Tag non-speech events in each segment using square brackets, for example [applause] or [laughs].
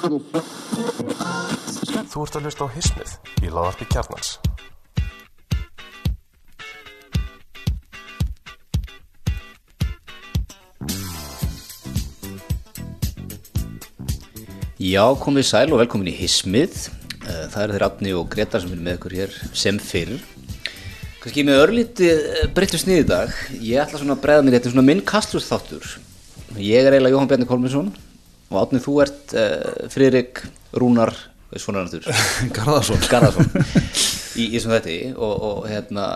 Þú ert að hlusta á Hismið í laðarpi kjarnans. Já, komið sæl og velkomin í Hismið. Eh, Það eru þeir Átni og Gretar sem eru með ykkur hér sem fyrr. Kanski með örlítið breyttu snið í dag. Ég ætla svona að bregða mér, þetta er svona minn kastlust þáttur. Ég er eiginlega Jóhann Bjarni Kolminsson og Átni þú ert uh, Friðrik Rúnar, svona náttúr. [laughs] Garðarsson Garðarsson [laughs] í, í þessum þetta og, og hérna,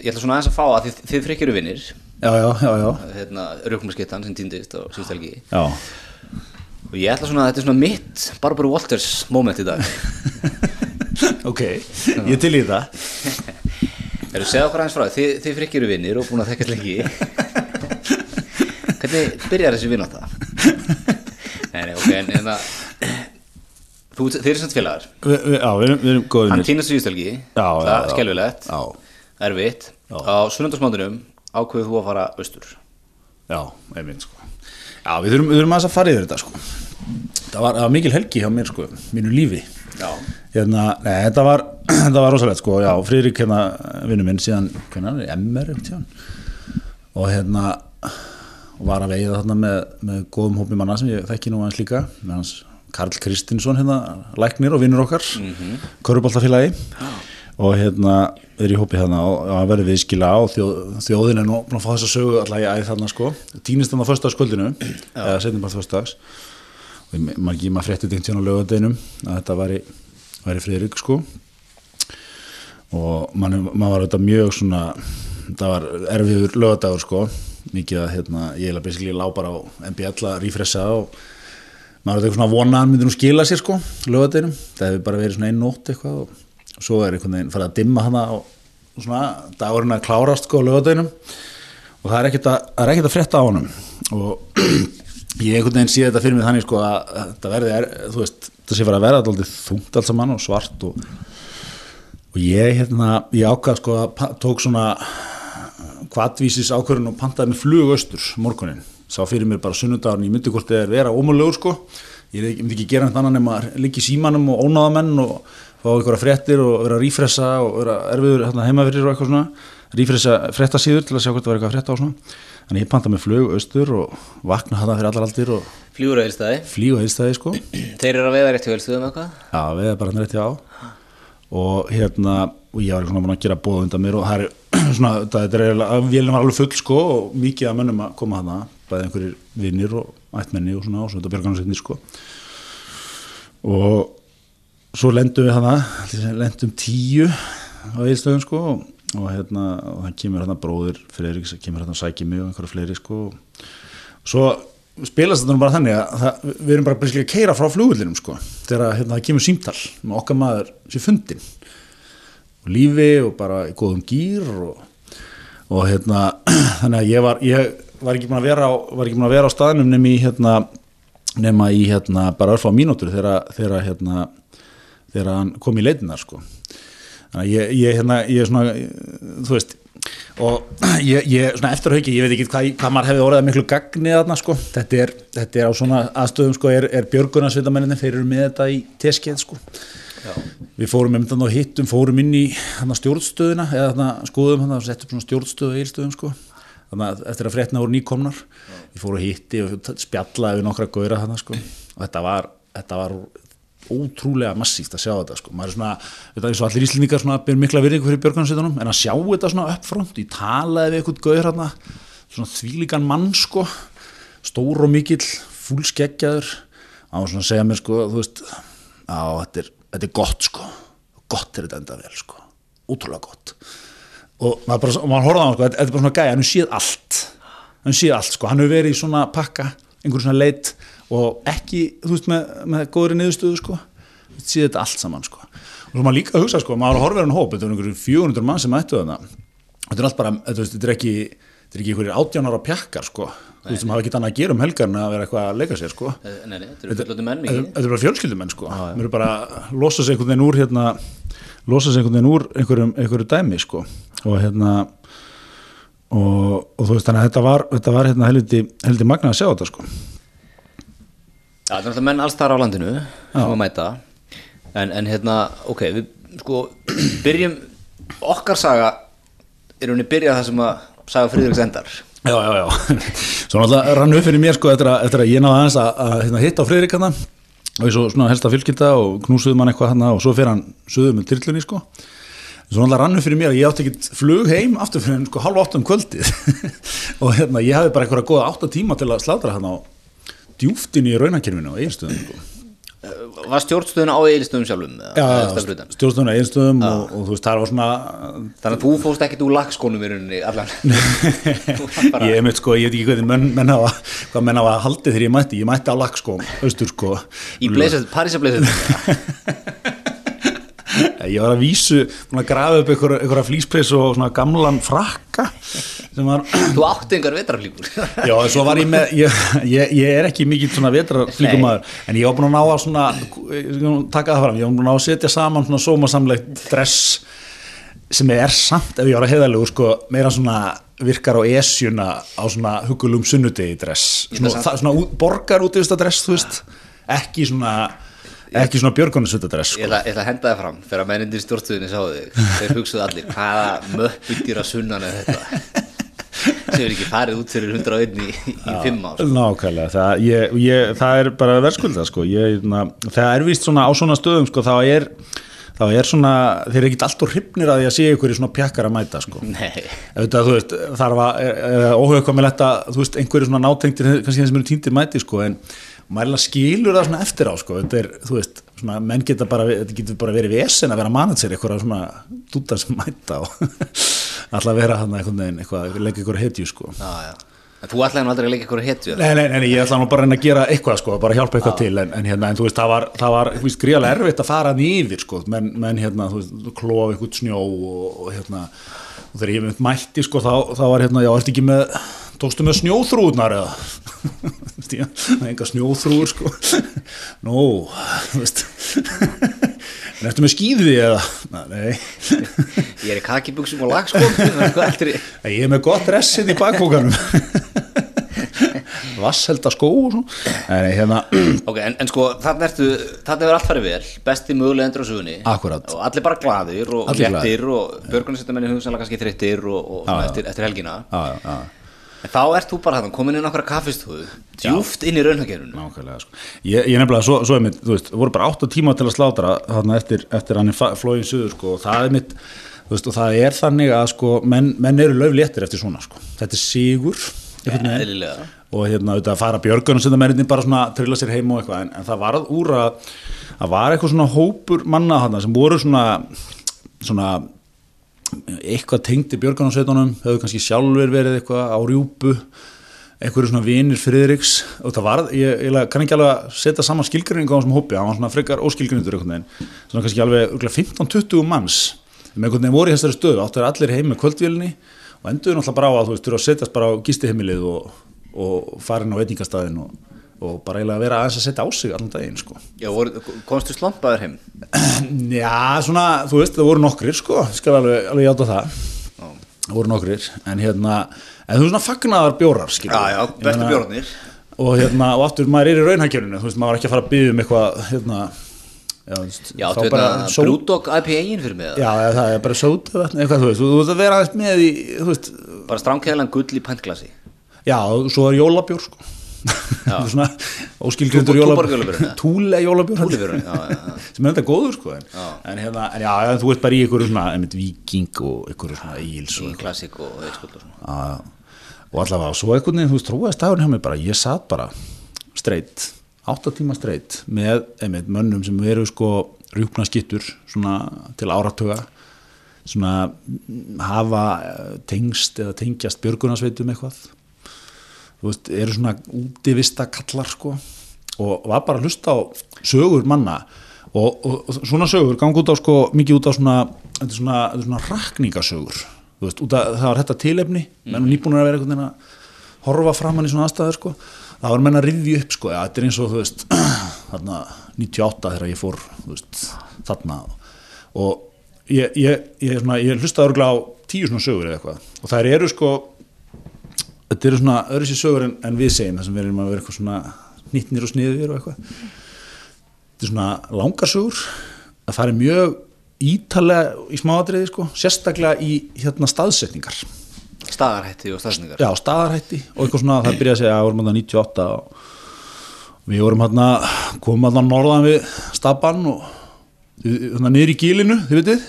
ég ætla svona aðeins að fá að þið, þið frikir eru vinnir. Já, já, já, já, Hérna, Raukumarskittan sem týndist á síðust helgi. já. Og ég ætla svona, þetta er svona mitt Barbara Walters moment í dag. [laughs] Ok, ég til í það Erum segja okkur aðeins frá þið, þið frikki eru vinnir og búin að þekkast lengi Hvernig byrjar þessi vinn á það? En, en að þú, Þið eru samt félagar. Vi, vi, Já, við erum, við erum góðið Hann týnast síðustelgi, Já, já, það er Já, Erfitt, á sunnundasmándunum ákveðu þú að fara austur. Já, einmitt sko. Já, við þurfum, við þurfum að fara yfir þetta sko. Það var, það var mikil helgi hjá mér sko, mínu lífi. Hérna, nei, þetta var, [clears throat] þetta var rosalegt sko, já, Friðrik hérna, vinnu minn síðan, hvernig er MR og hérna og var að veiða þarna með, með góðum hópi manna sem ég þekki nú aðeins líka með hans Karl Kristinsson hérna, læknir og vinnur okkar mm -hmm. og hérna er í hópi hérna og að verði viðskila og þjóð, þjóðin er nú að fá þessa sögu alltaf í æð þarna sko, týnist þannig á föstudagskvöldinu eða setjum bara föstudags. Og maður ekki maður frétti tengt hérna á lögadeinum að þetta væri, væri Friðrik sko. Og man, maður var þetta mjög svona það var erfiður lögadagur sko mikið að hérna, ég heila basically lá bara á MBL að rífressa og maður var eitthvað svona að vona að hann myndi nú skila sér sko lögadeinum, það hefði bara verið svona einn nótt eitthvað og, svo er einhvern veginn farið að dimma hana og, svona dagurinn að klárast sko lögadeinum og það er ekkert að, er ekkert að frétta á honum. Og [clears throat] ég einhvern veginn sé þetta fyrir mig þannig sko að að þetta verði, er, þú veist, það sé fara að verða alltaf þungt allt saman og svart og, og ég hérna, ég ákvað sko að tók svona kvatvísis ákvörðun og pantaði með flug austur morgunin, sá fyrir mér bara sunnudagurinn, ég myndi hvort þið er vera ómölugur sko. Ég myndi ekki gera neitt annan að liggja í símanum og ónáða menn og fá einhverja fréttir og vera að rífressa og vera erfiður hérna, heima fyrir og eitthvað svona. Rífressa fréttasíður til að sjá hvort það var eitthvað að frétta á svona. Þannig ég pantaði með flug austur og vakna hana fyrir allar aldir og flýgur á eilstæði flýgu heilstæði sko. [clears throat] Þeir eru að veiða rétt og hérna, og ég var búin að gera bóða undan mér og það er [clears throat] svona, þetta er eiginlega, vélum var alveg full sko og mikið að mönnum að koma hana bæði einhverjir vinnir og ættmenni og svona og svo þetta björgarnarsveitni sko. Og svo lendum við hana lendum tíu á eilstöðum sko og, hérna, og það kemur hérna bróðir Friðrik, kemur hérna mig og einhverja fleiri sko. Og svo spilast þetta nú bara þannig að það, við erum bara að keira frá flugullinum sko, þegar hérna, það kemur símtal með okkar maður sér fundin lífi og bara í góðum gýr og, og hérna [clears throat] þannig að ég var, ég var ekki búin að vera á, var ekki búin að vera á staðnum nema í hérna, nema í hérna bara örfá mínútur þegar, þegar hérna þegar hann kom í leitinar sko. Þannig að ég, ég hérna, ég er svona þú veist og [clears throat] ég, ég svona eftir að hauki, ég veit ekki hvað, hvað maður hefði orðið að miklu gagni þarna sko. Þetta er, þetta er á svona aðstöðum sko er, er björgunarsvitamenninni, þeir eru með þetta í teskeið sko við fórum með þetta og hittum, fórum inn í hana stjórnstöðina, eða hana skoðum hana og settum svona stjórnstöðu eilstöðum sko. Þannig að eftir að fréttina voru nýkomnar. Við fórum að hitti og spjallaði við nokkra gauðra hana sko. Og þetta var, þetta var ótrúlega massíft að sjá þetta sko. Maður er svona, þetta er svo allir íslendingar svona ber mikla virðingu fyrir björgunarsveitunum en að sjá þetta svona uppfront, ég talaði við eitthvað gauður hana, svona þvílíkan mann sko, stór og mikill fúlskeggjaður hann var svona að segja mér sko, þú veist á, þetta er, þetta er gott sko. Gott er þetta enda vel sko. Útrúlega gott. Og maður, bara, og maður horfði á hann sko, þetta þetta er bara svona gæja, hann séð allt. Hann séð allt sko, hann hefur verið í svona pakka einhverjum svona leit og ekki, þú veist, með, með góðri niðurstöðu sko, séð þetta allt saman sko. Og maður líka að hugsa sko, maður horfði á hann hóp þetta er einhverjum 400 mann sem ættu þarna. Þetta er allt bara, þetta, þetta er ekki þetta er ekki einhverjir átjánar á pjakkar sko. Þú veist, sem hafa ekki annað að gera um helgar en að vera eitthvað að leika sér sko. Eh, Nei, nei, þetta eru fullóttu menn Þetta mikið þetta er bara fjölskyldumenn sko. Mér eru bara að losa sig einhvern veginn úr hérna, losa sig einhvern veginn úr einhverjum, einhverju dæmi sko. Og hérna og, og þú veist þannig að þetta var, þetta var hérna helviti, helviti magna að sjá þetta sko. Já, það er náttúrulega menn alls þar á landinu sem að mæta. En, en hérna, ok, við sko [clears throat] byrjum, okkar saga er henni byrjað það sem að saga Friðriks endar Já, já, já. [laughs] Svo náttúrulega rann upp fyrir mér sko eftir að, eftir að ég náði aðeins að, að hérna, hitta á Friðrik hann og ég svo svona helsta fylgilda og knúsuðum hann eitthvað hann og svo fyrir hann suðum með trillunni sko. Svo náttúrulega rann upp fyrir mér að ég átti ekkit flug heim aftur fyrir hann sko halva átta um kvöldið [laughs] og hérna ég hafði bara eitthvað góða átta tíma til að slátra hann á djúftin í raunakirfinu á eiginstöðum sko. Var stjórnstöðun á eiginstöðum sjálfum? Já, stjórnstöðum á eiginstöðum og, og þú veist það var svona Þannig að þú fóst ekkit úr lagskónum í rauninni allan. [laughs] Bara- ég veit sko, ég veit ekki hvað menn, menn hafa, hvað menn hafa haldið þegar ég mætti, ég mætti á lag sko, austur sko. Í Parísa blazet [laughs] ég var að vísu, að grafa upp einhverja, flýspress og svona gamlan frakka var Þú átti engar vetraflíkur já, svo var ég með, ég, ég, ég er ekki mikið svona vetraflíkumæður, en ég var búin að ná að svona, taka það fram ég var búin að að setja saman svona sómasamlegt dress sem er samt, ef ég var að heiðalegu sko, meira svona virkar á esjuna á svona hugulum sunnudegi dress. Svona, það, svona borgar út í þetta dress, þú veist ekki svona ekki svona björgunarsvita dress Ég sko. ég ætla að henda það fram þegar mennindir stjórnstöðunni sáðu þig. Þeir hugsaðu allir, hvaða möppbyggir að sunnan er þetta [laughs] sem er ekki farið út fyrir 101 í, í fimm ár Nákvæmlega, það, ég, ég, það er bara verðskulda sko. það er vist svona á svona stöðum sko, þá er þá er svona, þeir eru ekki alltaf hrifnir að því að sé ykkur í svona pjakkar að mæta sko. Nei, Auðvitað, þú veist, þarf að óhugkvæmilegt að, þú veist, einhverju svona nátengtir kannski þeim sem eru týndir mæti, sko, en maður skilur það svona eftir á, sko þetta er, þú veist, svona, menn geta bara þetta getur bara verið vesen að vera manager eitthvað svona dúta sem mæta og alltaf vera hann einhvern veginn eitthvað, leggja ykkur hetju, sko. Já, já. En þú ætlaði nú aldrei að leika ykkur hetju Nei, nei, nei, ég ætla nú bara að reyna að gera eitthvað sko, bara hjálpa eitthvað til, en, en hérna, en þú veist, það var, það var, þú veist, gríðarlega erfitt að fara nýfir, sko, menn, menn hérna, þú veist, klofa eitthvað snjó og, og hérna, og þegar ég mynd mætti, sko, þá, þá var hérna, já, ertu ekki með, tókstu með snjóþrúðnar eða, það er enga snjóþrúður, sko, [laughs] nú, þú veist, en ertu með skýði eða, nei, Ég er í kakibuxum og Hvað ættir ég? er með gott dressið í bakbókanum, vasselda skó og svona, hérna, Ok, en, en sko, þarna hefur allt farið vel, besti mögulega endur á sugunni Akkúrat. Og allir bara glaðir og léttir og björgunarsýttamenni hugsanlega kannski þreyttir og, og eftir, eftir helgina. Já, já, já. En þá ert þú bara þarna, komin inn á okkar kaffistöðu djúft inn í raunhagerinu Nákvæmlega, sko. Ég, ég nefnilega, svo, svo er mitt, þú veist, voru bara 8 tíma til að slátra þarna eftir, eftir hann er flóin suður, sko, og það er mitt, þú veist, og það er þannig að, sko, menn, menn eru löfléttir eftir svona, sko. Þetta er sigur, einhvern veginn, Eðlilega og hérna, auðvitað að fara björgun og senda menninni bara svona trilla sér heim og eitthvað, en, en það varð úr að, að var eitthvað svona hópur manna þarna sem voru svona, svona, eitthvað tengdi björgunarsveitunum, höfðu kannski sjálfur verið eitthvað á rjúpu einhverju svona vinir Friðriks. Og það var, ég, ég kann ekki alveg að setja saman skilgrinningu á þessum hópi, hann var svona frekar óskilgrinningur einhvern veginn, svona kannski alveg örugglega 15-20 manns, með einhvern veginn voru í þessari stöðu, áttu er allir heim með kvöldvílinni og endur náttúrulega bara á að þú veist, þú eru að setjast bara á gistiheimilið og, og farin á veitingastæðin og, og bara eiginlega vera aðeins að setja á sig allan daginn, sko. Já, voru, komstu slompaður heim? [clears throat] Já, svona, þú veist, það voru nokkrir, sko, skal alveg, alveg játa það, Já, það voru nokkrir, en hérna, en þú veist, svona fagnaðar bjórar, skilur. já, já bestu bjórnir og hérna, og aftur maður er í raunhækjörinu þú veist, maður var ekki að fara að byggja um eitthvað hérna, já, þú veist, Já, þú að só- Brewdog IPA-in fyrir mig já, eða það er bara sóta eitthvað, þú veist, þú veist að vera aðeins með í þú veist, Bara stránkæðlan gull í pantglasi já, og svo er jólabjór sko. Svona túborgjólabjórinn, eða? túle já sem er þetta góður sko en, en hérna, en já, þú veist bara í einhverju svona einmitt viking og einhverju svona íls og Í klassik og eitthvað og svona. Já, og allavega, svo einhvern veginn, þú trúaðist dagurinn hjá mig bara, ég satt bara streitt, átta tíma streitt með, einmitt, mönnum sem eru sko rjúpna skittur, svona til áratuga, svona hafa eh, tengst eða tengjast björgunarsveitum eitthvað þú veist, eru svona útivista kallar sko og var bara að hlusta á sögur manna og, og, og svona sögur gangi út á sko, mikið út á svona þetta er svona, þetta er svona rakningasögur þú veist, út að það var þetta tilefni menn mm. nýbúinur að vera einhvern veginn að horfa framann í svona aðstæður sko. Það var menn að rifja upp sko, ja, þetta er eins og þú veist [clears throat] þarna 98 þegar ég fór þú veist, þarna. Og ég, ég, ég, svona, ég hlustaði örgulega á tíu svona sögur eða eitthvað. Og þær eru sko þetta eru svona öðru sér sögur en, en við segjum þar sem við erum að vera eitthvað svona knittnir og sniðir og eitthvað. Þetta er svona langarsögur að það er mjög ítalega í smáadriði sko, sérstaklega í hérna staðsetningar. Staðarhætti og staðsningar já, staðarhætti og eitthvað svona það byrjaði að segja að vorum hérna 98 og við vorum hérna komum hérna norðan við stabann og hérna niður í gílinu, þið vitið.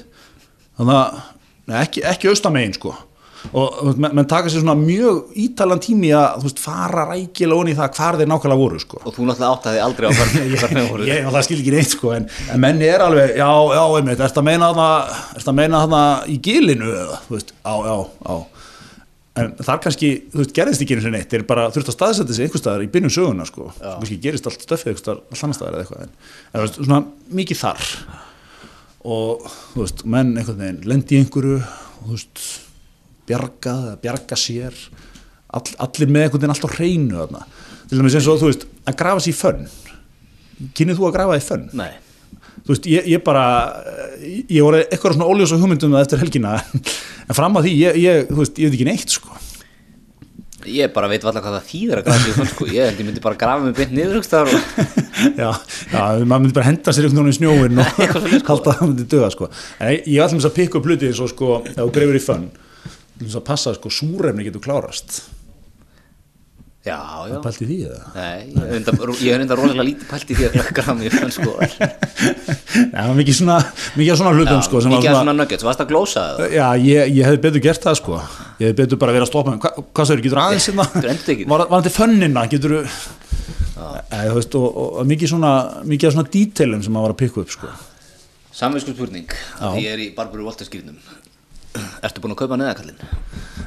Þannig að ekki, ekki austamegin sko og menn, menn taka sér svona mjög ítalan tími að veist, fara rækilega onni í það hvar þeir nákvæmlega voru sko. Og þú náttúrulega áttaði aldrei á hvernig [laughs] hvernig voru. ég náttúrulega skil ekki neitt sko en, en menni er alveg, já, já, einmitt erst að meina þarna, í gilinu eða, þú veist, já, já, já en þar kannski, þú veist, gerðist ekki eins og neitt, þeir bara þurft að staðsetja sig einhver staðar í byrjun söguna, sko, svo kannski gerist allt stöffið einhver staðar, eitthvað en, en veist, svona mikið þar. Og, þú veist, menn einhvern veginn lendi einhverju, og, þú veist bjarga, eða bjarga sér all, allir með einhvern veginn allt á hreinu þarna, til dæmis eins og, þú veist að grafa sér í fönn kynnið þú að grafa í fönn? nei, þú veist, ég, ég bara ég voru eitthvað svona óljós á hugmyndum um það eftir helgina [laughs] en fram að því, ég, ég, þú veist, ég veit ekki neitt sko. ég bara veit valla hvað það þýðir að grafa sig í fönn, sko. ég held ég myndi bara grafa mig beint niður og [laughs] já, já, maður myndi bara henda sér einhvern veginn í snjóin og [laughs] sko. halda að það myndi döða sko. en ég, ég ætlum þess að pikka upp hluti eins og sko, þú greifur í fönn þess að passa, sko, súrefni getur klárast. Já, já. pælt í því eða? Nei, ég hef enda- hef rosalega lítið pælt í því að grafa mig í fönn sko. [laughs] Já, mikið svona, mikið af svona hlutum sko, sem var Mikið að svona nuggets, varst að glósa það? Já, ég, ég hefði betur gert það sko. Ég hefði betur bara verið að stoppa Hva, Hvað sagður, getur aðeins hérna. [laughs] Var, var þetta fönnina, getur Æ, þú veist, og, og, og mikið svona mikið af svona dítelum sem maður var að pikka upp sko. Samvinsku spurning, Já. ég er í Barburu Voltaskýrnum Ertu búin að kaupa neðakallin?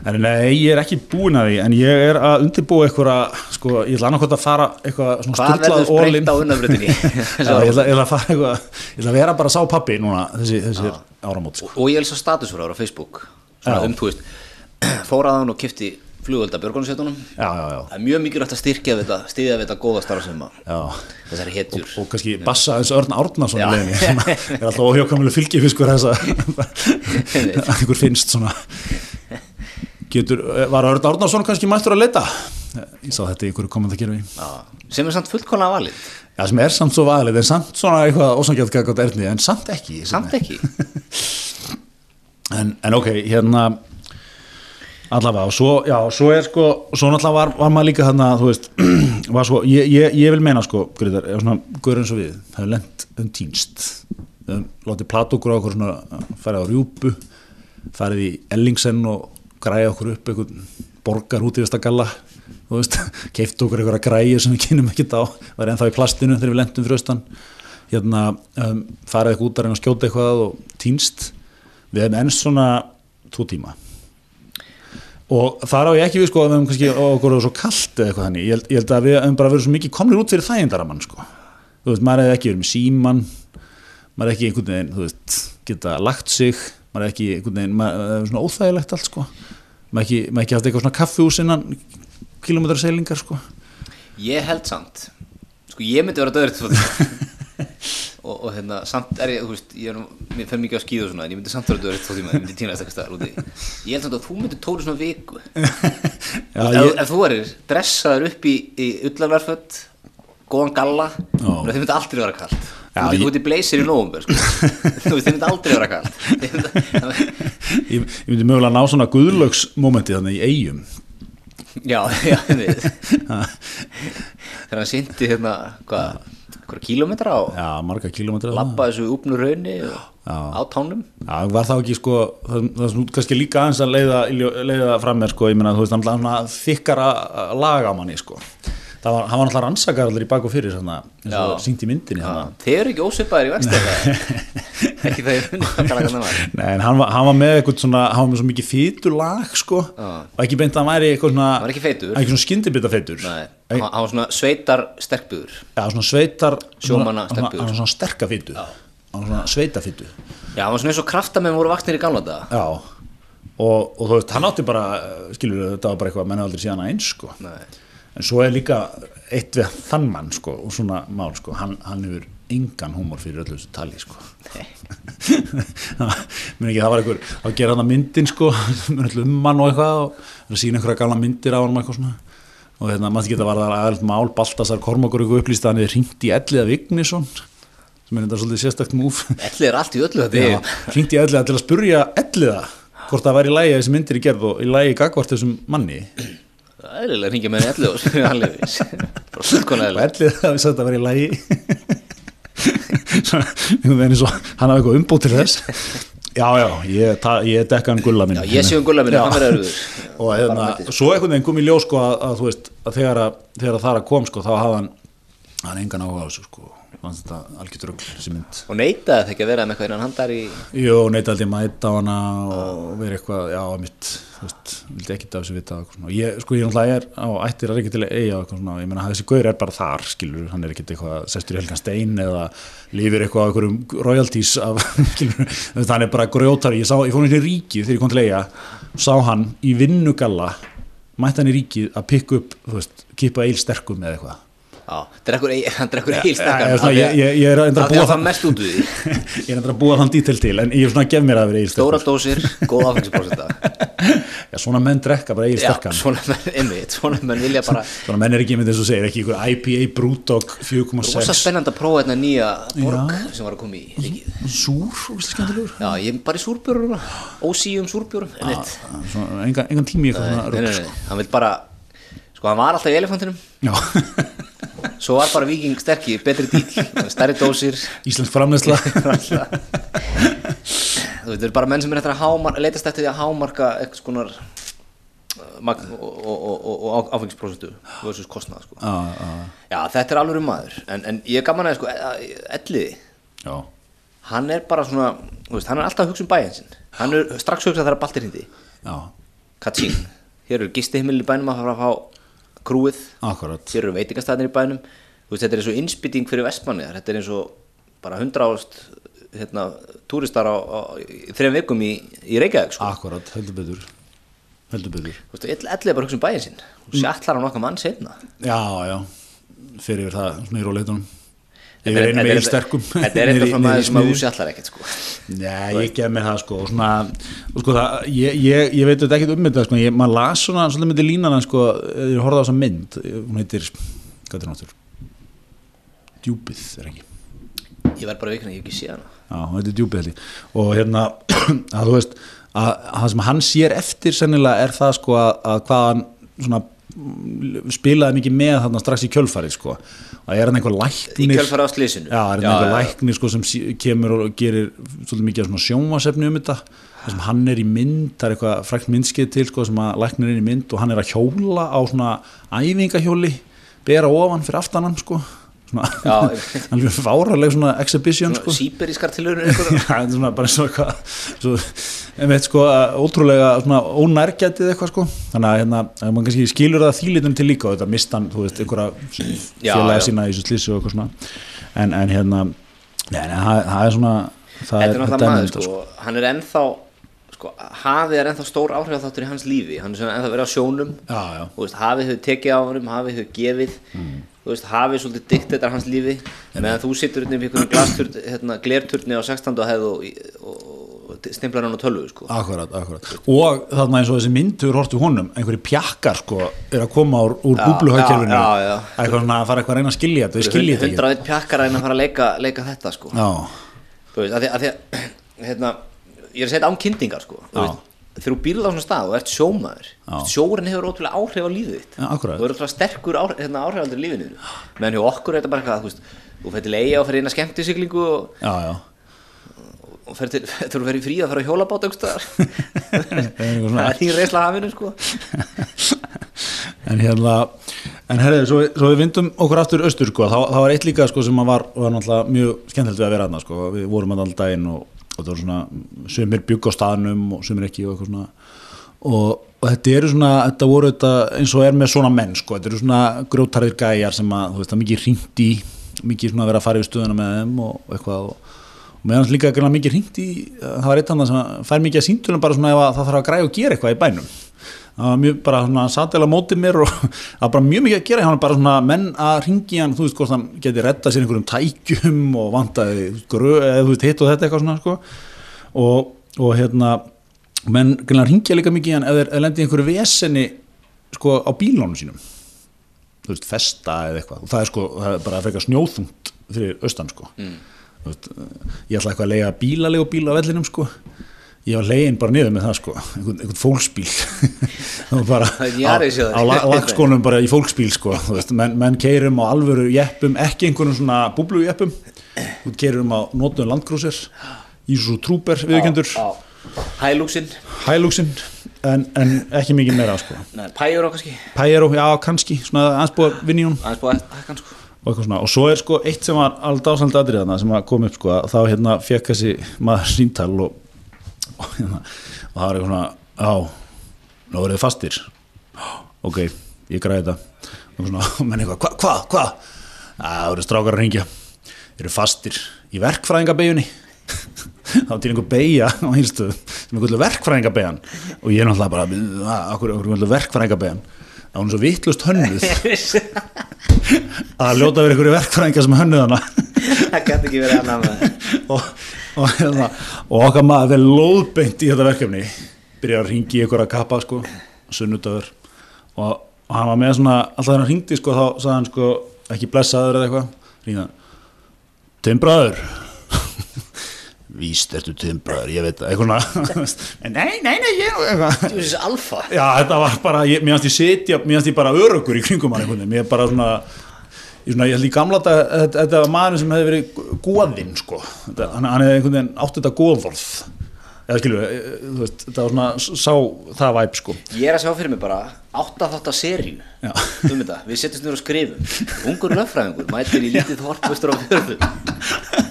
Nei, ég er ekki búin að því en ég er að undirbúa eitthvað sko, ég ætla annarkot að fara eitthvað unnafrutinni? [laughs] [laughs] Já, ég ætla, ég ætla að fara eitthvað ég ætla að vera bara sá pappi núna þessi, þessi áramót sko. og ég er svo statusfráður á Facebook svona Já. um, þú veist [clears throat] fór að hann og kifti flugölda björgunarsveitunum Já, já, já, það er mjög mikilvægt að styrkja þetta stiðja við þetta góða starf sem þessari hetjur. Og kannski bassa eins Örn leiðinni sem [laughs] er alltaf óhjókamilega fylgifiskur þess að einhver finnst svona. Getur, var Örn Árnason kannski mættur að leita? Ég sá þetta í einhverju kommentarkerfi sem er samt fullkóla valið. Já, sem er samt svo valið, en samt svona eitthvað ósangjart gaggat erni, en samt ekki. Samt ekki. [laughs] En, en ok, hérna allavega, og svo, já, svo er sko svo náttúrulega var, var maður líka þarna þú veist, [clears throat] var svo, ég, ég, ég vil meina sko, Gryðar, ef svona, guður eins og við það er lent um týnst. Við höfum látið plata okkur á okkur svona farið á rjúpu, farið í Ellingsen og græði okkur upp einhvern borgar út í þesta galla þú veist, [laughs] keift okkur einhverja græði sem við kynum ekkert á, var ennþá í plastinu þegar við lentum fyrir austan. Hérna, um, farið eitthvað út að reyna að skjóta eitthvað og týnst. Við hefum ennst svona tvo tíma og þar á ég ekki við sko að við hefum kannski okkur og svo kalt eða eitthvað þannig, ég held, ég held að við hefum bara verið svo mikið komnir út fyrir þægindaramann sko. Þú veist, maður hefði ekki verið með síman maður hefði ekki einhvern veginn, þú veist geta lagt sig, maður hefði ekki einhvern veginn, maður það er svona óþægilegt allt sko. Maður ekki, maður ekki haft eitthvað svona kaffihús innan kilometrar seilingar sko. Ég held samt sko ég myndi vera döður [laughs] og, og hérna samt er ég þú veist, ég er, fer mikið á skíðu og svona en ég myndi samt vera döður tíma, ég myndi týnast eitthvað staðar úti. Ég held samt að þú myndi tóri svona viku. [laughs] Já, ef, ég, ef þú erir dressaður upp í, í ullarverföld góðan galla þið myndi aldrei vera kallt þú myndi í blazer í nóvumber sko. þú veist, þið myndi aldrei vera kallt [laughs] Þið ég, ég myndi mögulega ná svona guðlögsmomenti þannig í eigum já, já við. [laughs] þegar hann syndi hérna hvað, hvað kílómetra á já, marga kilometrar labba þessu úpnu raunni og, á tánum. Já, var það ekki sko, það, það er svona kannski líka aðeins að leiða, leiða fram með sko, ég meina þú veist, hann var þykkara lag á manni sko. Það var, hann var náttúrulega rannsakar allir í bak og fyrir og Já. sínt í myndinni þannig. þeir eru ekki ósvipaðir í vexti [laughs] ekki það ég funni hvað það var Nei, en hann var, hann var með eitthvað svona, hann var með svo mikið fýtur lag sko, og ekki beint að hann væri eitthvað svona, Hann var ekki feitur. ekki svona skyndibita feitur. Hann hann var svona sveitar sterkbuður Já, svona sveitar, Sjómanna sterkbyggður. Hann var svona sterka fýtu, hann var svona sveita fýtu. Já, hann var svona eins og kraftamenn voru vaksnir í gamla daga Já, og, og þú veist, hann átti bara, skilur þetta var bara eitthvað, menn aldrei síðan að eins sko. Nei. En svo er líka eitt við þann mann sko, og svona mál sko, hann, hann hefur engan húmor fyrir öllu þessu tali sko. [laughs] Mér ekki, það var einhver að gera hann að myndin sko, með öllu um hann og eitthvað og er sína einhverja gala myndir á hann og eitthvað svona. Og hérna, maður geta var það aðeins mál Baltasar Kormakur ykkur upplýst að hann er ringt í Elliða Vignisson sem er þetta svolítið sérstakt múf Elli er allt í öllu þetta ringt í Elliða til að spurja Elliða hvort það væri í lægi að þessi myndir í gerð og í lægi gagvart þessum manni [laughs] Það er eiginlega að ringja með Elli og Hallevis Bara og fullkonlega Elliða hafi sagt að það væri í lægi hann hafi eitthvað umbútt til þess. Já já, ég, ég dekka hann gulla minn Já, ég sé um gulla Já. hann verður erfiður. Og hérna, svo einhvern veginn kom í ljós sko að, að veist, að þegar að, þegar að það að kom sko, þá hafði hann hann engan áhuga á þessu sko fannst þetta algjört rugl þessi mynd. Og neitaði það ekki að vera með eitthvað innan handar í Jó, neitt aldrei mæta á hana og vera eitthvað, já, mitt þú veist, vildi ekkit af þessu vita svona. ég, sko, ég náttúrulega er á ættir að ekki til að eiga ég meina, þessi gaur er bara þar skilur, hann er ekkit eitthvað sestur í helgan stein eða lifir eitthvað á einhverjum royalties af, [laughs] skilur, hann er bara grjótari, ég sá, ég fór hérna í ríkið þegar ég kom til eiga, sá hann í vinnugalla, mætti hann í ríkið að pikka upp, þú veist, kipa eil sterkum eða eitthvað drekkur eil- [laughs] hann drekkur Já, eilstakkan já, svona, ég- er að búa er það mest út úr því. [laughs] Ég er að búa þann dítil til en ég er svona að gef mér að vera eil Stóra dósir, góð [laughs] Já, svona menn drekka bara eil Já, sterkan svona menn, einmitt, svona menn vilja bara Svona menn er ekki með þess að segja, ekki ykkur IPA Brewdog Rosa 4,6 spennandi að prófa þetta nýja borg sem var að koma í Súr, Já, ég er bara í súrbjörnum Ósíum. Svona, engan, tími nei, hann vil bara Sko, hann var alltaf í elefantinum Svo var bara viking sterkir, betri dýl Stærri dósir. Íslensk framleysla [laughs] Þú veit, það eru bara menn sem er eftir að hámar, leitast eftir því að hámarka eitthvað skonar uh, magn og, og, og, og, áfengisprósentu versus kostnað sko. Já, já, Já, þetta er alveg maður. En, en ég er gaman að sko, Elliði, já. Hann er bara svona veist, hann er alltaf að hugsa um bæinn sinn. Hann er strax hugsað þegar baltir hindi Katsín, hér eru gistiheimil í bænum að fara að fá krúið hér eru veitingastæðnir í bænum. Veist, þetta er eins og innspýting fyrir vestmanniðar þetta er eins og bara hundra ást hérna, túristar á, á þrejum vikum í, í Reykjavík sko. Akkurat, heldur betur. Heldur betur. Þú veist, ell er bara hugsa um bæinn sinn. Og sjallar hann okkar mann setna Já, já, fyrir það svona í róleitunum Yfir er- þetta er- eil sterkum Þetta er eitthvað [laughs] í maður sem að þú sjallar ekkert sko. Nei, ég gef mér það sko og svona, og sko það, ég, ég, ég veit þetta ekkert um þetta sko, ég, maður las svona svolítið myndi línana sko, ég horfði á þessa mynd hún heitir, hvað er náttúr Djúpið, er ekki? Ég verð bara vikna, ég hef ekki séð hana. Já, hún heitir Djúpið held ég. Og hérna, [clears throat] að þú veist að, að það sem hann sér eftir sennilega er það sko að, að hvað hann svona spilaði mikið með þarna strax í kjölfarið sko. Og er hann einhver Í læknir kjölfara á slísinu Já, er þetta einhver læknir sko, sem kemur og gerir svolítið mikið svona sjónvasefni um þetta. Þar sem hann er í mynd, það er eitthvað frækt myndskeið til sko, sem að læknir er í mynd og hann er að hjóla á svona æfingahjóli bera ofan fyrir aftanan sko svona, hann [laughs] er fáraleg svona exhibition sko. Sýberískar tilhörunir [laughs] Já, þetta er svona bara eins og eitthvað svo, einmitt sko, ótrúlega svona ónærgætið eitthvað sko. Þannig að hérna, mann kannski skilur það þýlitum til líka þetta mistan, þú veist, einhverja félaga sína í þessu slísi og eitthvað svona. En, en hérna, nei, nei, það, er svona það er náttúrulega maður þetta, sko, hann er ennþá sko, hafið er ennþá stór áhrif þáttur í hans lífi, hann er svona ennþá verið á sjónum. Já, já. Veist, hafið hefur tekið á honum, hafið hefur gefið þú veist, hafið svolítið dikt þetta hans lífi meðan þú situr hérna upp í glasturn, hérna, glerturni á 16. hefð og, og, og stimplar hann á tölvu sko. Akkurat, akkurat og þarna eins og þessi myndur hortu honum einhverju pjakkar sko er að koma úr, úr já. eitthvað svona að fara eitthvað að reyna að skilja þetta, þau skilja þetta 101 pjakkar að reyna að fara að leika, leika þetta sko. Já, þú veist, að því að, því að hérna, ég er að setja án kynntingar sko, þú veist, þegar þú býrð á svona stað og ert sjómaður Já. sjórin hefur ótrúlega áhrif á lífið þitt akkurat. þú er ótrúlega sterkur áhrif, hérna, áhrifaldur í lífinu þínu. meðan hjá okkur er þetta bara eitthvað þú þú til eiga og fyrir inn að skemmti siglingu og, já, já og fyrir til, [laughs] þú fyrir frí að fara á hjólabát aukstar [laughs] eitthvað svona. það er því reisla hafinu sko en hérna en herrið, svo, svo við vindum okkur aftur austur sko, þá, þá var eitt líka sko sem að var, var mjög skemmtilegt við að vera aðna sko, við vorum að alltaf daginn og, það var svona, sumir bygg á staðnum og sumir ekki og eitthvað svona. Og, og þetta eru svona, þetta voru þetta eins og er með svona menn sko, þetta eru svona grjótarðir gæjar sem að, þú veist, það mikið hringt í mikið svona að vera að fara yfir stöðuna með þeim og eitthvað og, og meðan líka greinlega mikið hringt í, það var eitt annað sem að fær mikið að síntulum bara svona ef að það þarf að græja og gera eitthvað í bænum. Það var mjög bara svona satela mótið mér og [laughs] það var bara mjög mikið að gera hann bara svona menn að ringi hann þú veist hvort hann geti retta sér einhverjum tækjum [laughs] og vantaði grö eða þú veist hitt og þetta eitthvað svona sko. Og, og hérna menn ringja líka mikið hann ef þeir lendi einhverju veseni sko á bílónu sínum. Þú veist, festa eða eitthvað. Og það er sko, það er bara frekar snjóþungt fyrir austan sko. Mm. Ég ætla eitthvað að lega bílalegu bíl á vellinum sko. Ég var legin bara niður með það sko. Einhvern, einhvern fólksbíl. [laughs] Bara á, á la- lagskónum bara í fólksbíl sko. Veist, menn, menn keirum á alvöru jeppum ekki einhvern svona búblu jeppum. Keirum á notuðum landgrúsir Ísus Trúber viðkjöndur hælúksinn Hælúksinn en, en ekki mikið meira sko. Pæjur á kannski. Pæjero, já kannski, svona aðspúa vinni hún aðeins og eitthvað svona, og svo er sko eitt sem var alveg dásamt aðrið þarna sem að kom upp sko, að þá hérna fekk þessi maður síntal og, og hérna, og það var eitthvað svona já, nú eru þið fastir. Ok, ég græði þetta. Og svona, menn eitthvað, hvað, hvað, hvað það eru strákar að ringja þeir eru fastir í verkfræðingabeginni [laughs] þá til einhver beigja á einstöðu sem er kvöldu verkfræðingabeigjan og ég er náttúrulega bara, okkur, okkur [laughs] það var hún svo vittlust hönnuð. Að ljóta verið einhverju verkfræðinga sem hönnuð hana. Það gæti ekki verið annað með [laughs] og, og, hérna, og okkar maður er lóðbeint í þetta verkefni. Byrjar að ringi í einhverja kappa sko, sunnudagur. Og, og hann var með svona, alltaf þegar hann ringdi sko, þá sagði hann sko, ekki blessaður eða eitthvað. Ringdi hann Timbraður Víst ertu timbraður, ég veit svona. [laughs] Nei, nei, nei, ég þú veist alfa. Já, þetta var bara, ég, mér fannst ég sitja, mér fannst ég bara öruggur í kringum hann mér bara svona, ég, svona, ég held í gamla þetta, þetta, var maður sem hefði verið góðinn, sko, þetta, hann, hann hefði einhvern veginn átt þetta góðvorð, eða skilju, þú veist, þetta var svona, sá það væp, sko. ég er að sjá fyrir mig bara átta þátt að serju Já. um þetta, við setjumst nýra og skrifum. Ungur löffræðingur, mætir í lítið þorpustur á fjörðum.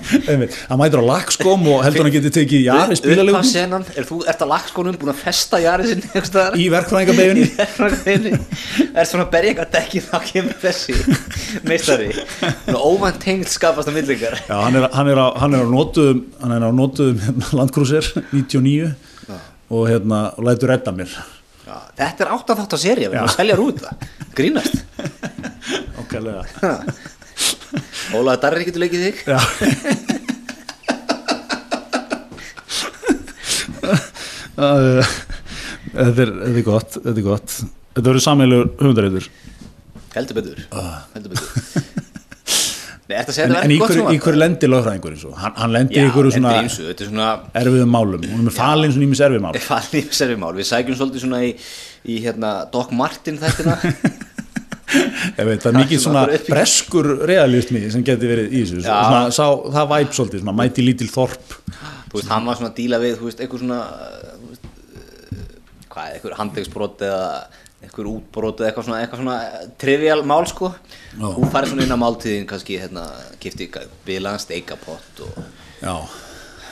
Hann mætur á lagskóm og heldur hann geti tekið Jari upphaf spilalegum senan, er þú, ert að lagskónum búin að festa einhvers staðar? í verkfræðingabeginni. [laughs] er svona að berja eitthvað dekki þá kemur þessi meistari. Óvænt tengd skapast á millingar. Hann er, á, nótuðum, hann er á nótuðum hérna, landkrúsir 99 og hérna, lætur redda mér. Þetta er átt að þátt að serja við erum að selja rúta, grínast. Okkarlega. Ólaður Darri getur leikið þig? Já. Það Þetta er, þetta er gott Þetta er gott. Þetta verður sammeilur höfundareitur heldur betur. Heldur betur Nei, En, þetta en í verður gott hverju, í sjónvarp? hverju lendir lögfræðingur eins og hann, hann lendir í hverju þetta svona þetta svona erfiðum málum. Hún er með falin svona ímis erfið mál [laughs] falið í servimál, við sækjum svolítið svona í, í hérna, Doc Martin þættina. [laughs] Ég veit, það er mikið svona í- breskur realismi sem geti verið í þessu. Svona, sá, það væp svolítið, svona mæti lítil þorp þú veist, hann var svona að díla við, þú veist, eitthvað svona hvað, eitthvað handvegsbrot eða eitthvað útbrot eða eitthvað svona, eitthvað svona uh, trivial mál, sko. Já. hún farið svona inn á máltíðin, kannski, hérna kifti bilaðan steikapott og Já,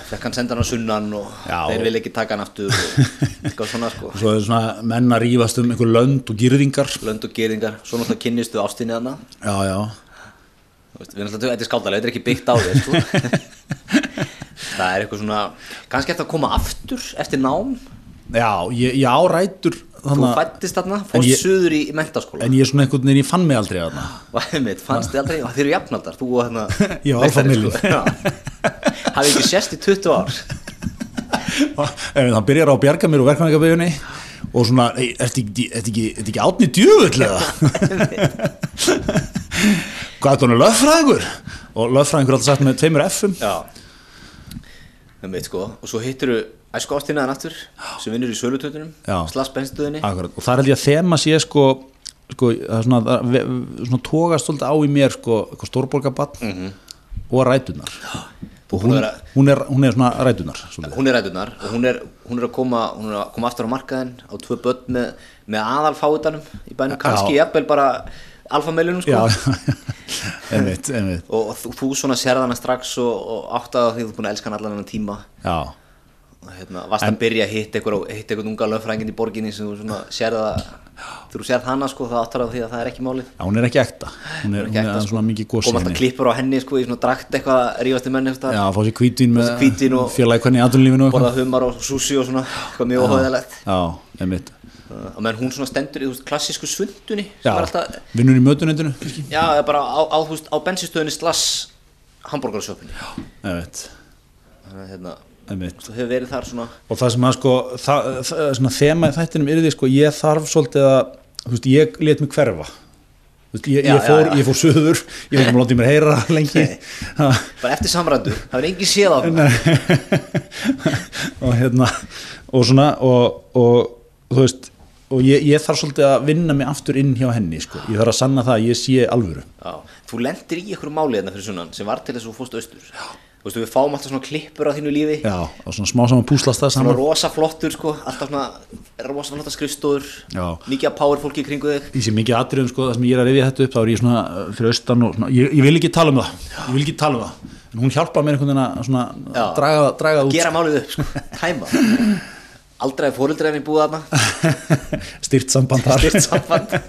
fekk hann senda hann á sunnan og Já. þeir vil ekki taka hann aftur og [laughs] eitthvað svona, sko. Svo er svona menn að rífast um einhver lönd og gyrðingar lönd og geringar, svo náttúrulega kynnistu ástinni hana Já, já, veist, við alltaf, þetta er skáldalega, þetta er ekki byggt á þér sko. [laughs] það er eitthvað svona kannski eftir að koma aftur eftir nám já, ég, ég árætur þú fættist þarna, fórst suður í, mentaskóla en ég er svona einhvern veginn, ég fann mig aldrei þarna. [laughs] Og einmitt, fannst þið aldrei, þeir eru jafnaldar þú og hérna Ég var. Já. [laughs] hafið ekki sést í 20 ár. En það byrjar á að bjarga mér úr verkvæðingabeginni og svona, ertu ekki, átni djöfull eða? [laughs] Hvað er það löffræðingur og löffræðingur alltaf sagt með tveimur F-um. Já. Einmitt sko, og svo hittir þú æsku ástinnaðan aftur sem vinnur í sölutötunum Já. slags bensinstöðinni Akkurat, og það er ég að þema sé sko, sko svona, svona svolítið á í mér sko, stórborgabann Mhm. og rætunar [gasps] og hún, hún, er, hún er svona rætunar svolítið. hún er rætunar og hún er, hún er að koma hún er að koma aftur á markaðin á tvö börn með, með aðalfáutanum í bænum, kannski jafnvel bara alfameilunum sko. [laughs] Einmitt, einmitt. Og, þú, þú svona sérð hana strax og, og áttaði á því að þú er búin að elska hann allan hennan tíma. Já, hérna, varst að byrja að hitta einhver, hitta einhvern unga lögfrængin í borginni sem þú svona sérð að þegar þú sérð hana sko þá áttar á því að það er ekki málið. Já, hún er ekki ekta. Hún er, hún er aðeins svona mikið gósi koma alltaf klippur á henni sko í svona drakt eitthvað rífasti eftir já, fá sér kvítin og- félagi hvernig í aðunlífinu og borða eitthvað. humar og sushi og svona eitthvað mjög óhauðalegt já, einmitt. Og menn hún svona stendur í þú veist, klassísku svundunni sem já, er alltaf vinnur í mötunendinu Já, bara á, á, veist, á bensinstöðinni slass að hérna, hefur verið þar svona og það sem að sko það, það, svona þema í þættinum er því sko ég þarf svolítið að þú veist, ég let mig hverfa. Veist, ég, Já, ég, fór, já, já. ég fór söður ég um að láta mér heyra lengi. Bara eftir samrændu, það er engin séð á [laughs] og hérna og svona og, og þú veist og ég, ég þarf svolítið að vinna mig aftur inn hjá henni sko. ég þarf að sanna það að ég sé alvöru. Já, þú lendir í einhverju máli hérna fyrir sunnan sem var til þess að þú fórst austur Þú veist, við fáum alltaf svona klippur á þínu lífi. Já, og svona smá saman púslast það Svona saman. rosa flottur sko, alltaf svona rosa flotta skrifstóður. Mikið af power fólki kringu þig. Í sér mikið atriðum sko, það sem ég er að rifja þetta upp þá er ég svona uh, fyrir austan og svona, ég, ég vil ekki tala um það. Ég vil ekki tala um það. En hún hjálpa mér einhvern veginn að svona, Já. draga, draga það út Gera málið upp, sko, tæma. [laughs] Aldrei fóreldri henni búið þarna. [laughs] Styrt samband þar. Styrt samband. [laughs]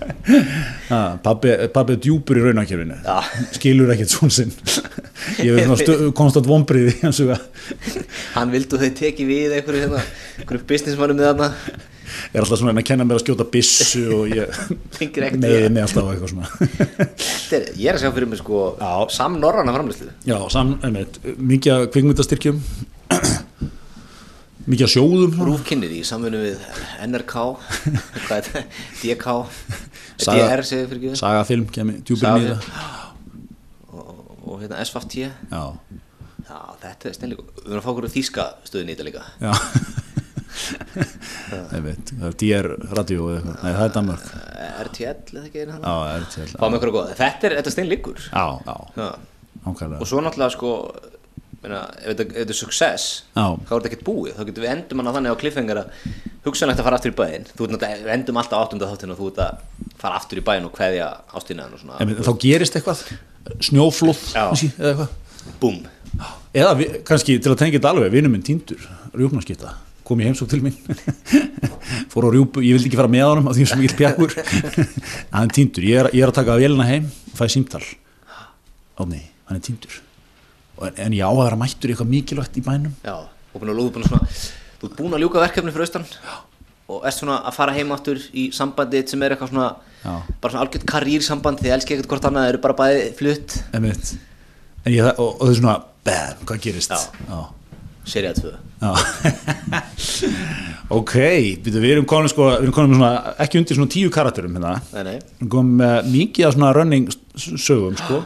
Ha, pabbi, er djúpur í raunakefinu Já. skilur ekkert svon sinn ég er svona konstant að Hann vildu þau teki við einhverju hérna Einhverju businessmannum með þarna. Er alltaf svona að kenna mér að skjóta byssu og ég meði mig alltaf á eitthvað svona. Er, ég er að sjá fyrir mig sko Já. Sam Norranna framlýslu já, sam, einmitt, mikið af kvikmyndastyrkjum. Mikið af sjóðum svona. Rúfkynnið í samfunnu við NRK? DK DR segir fyrir ekki. sagafilm, kemur Saga- nýða og, hérna SFT já, Já, þetta er steinleikum Við erum að fá okkur þýska stöðin í þetta líka. Já. [laughs] Einmitt, það er DR radio nei það er Danmark RTL eða ekki einu hann já, til Fáum ykkur að góða Þetta er, þetta er steinleikur já, já, Já. Og svo náttúrulega sko meina, ef þetta er success Já. þá er þetta ekkert búið, þá getum við endum hann þannig á kliffengar að hugsanlegt að fara aftur í bæinn. Þú við endum alltaf áttunda þáttinn og þú ert að fara aftur í bæinn og svona, En þá gerist eitthvað? Snjóflóð eða eitthvað? Búm eða vi, kannski til að tengja þetta alveg vinur minn týndur, rjúpnaskita kom í heimsók til mín. [laughs] Fór á rjúpu, ég vildi ekki fara með honum af því sem ég pjakkur [laughs] hann týndur, ég er, ég er að taka vélina heim og fæ símtal. Átni, hann er týndur en, ég á að vera mættur í eitthvað mikilvægt í bænum já, og búin að lúða búin að svona þú ert búin að ljúka verkefni fyrir austan já. og ert svona að fara heim aftur í sambandi sem er eitthvað svona Já. bara svona algjört karýrsamband þið elski ekkert hvort annað, eru bara bæði flutt en ég, og, og það er svona bam, hvað gerist Já. Já. serið 2 Já. [laughs] ok, við erum komin sko, við erum komin með svona, ekki undir svona tíu karakterum hérna, nei, nei. við erum komin með mikið af svona running sögum sko,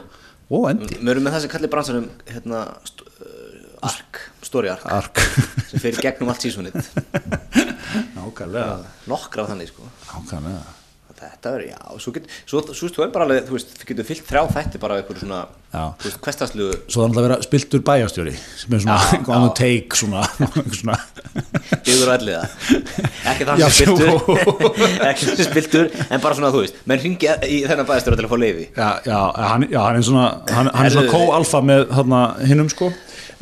og endi. Við erum með þessi kalli bransanum hérna, st uh, ark, story ark. Ark. Sem í gegnum allt [laughs] nákvæmlega. Nokkra á þannig sko. Nákvæmlega þetta verður, já, svo get svo, svo, svo er bara alveg, þú veist, þú getur fyllt þrjá þætti bara á einhverju svona, Já. þú veist, hverstaslu svo er náttúrulega að vera spiltur bæjastjóri sem er svona, eitthvað annað take svona, svona og elliða. Ekki þann Já, sem spiltur ekki þann sem spiltur, en bara svona, þú veist menn ringi í þennan bæðastur til að fá leiði já, já, hann, já, hann er svona hann, hann er svona kó-alfa með hinnum sko.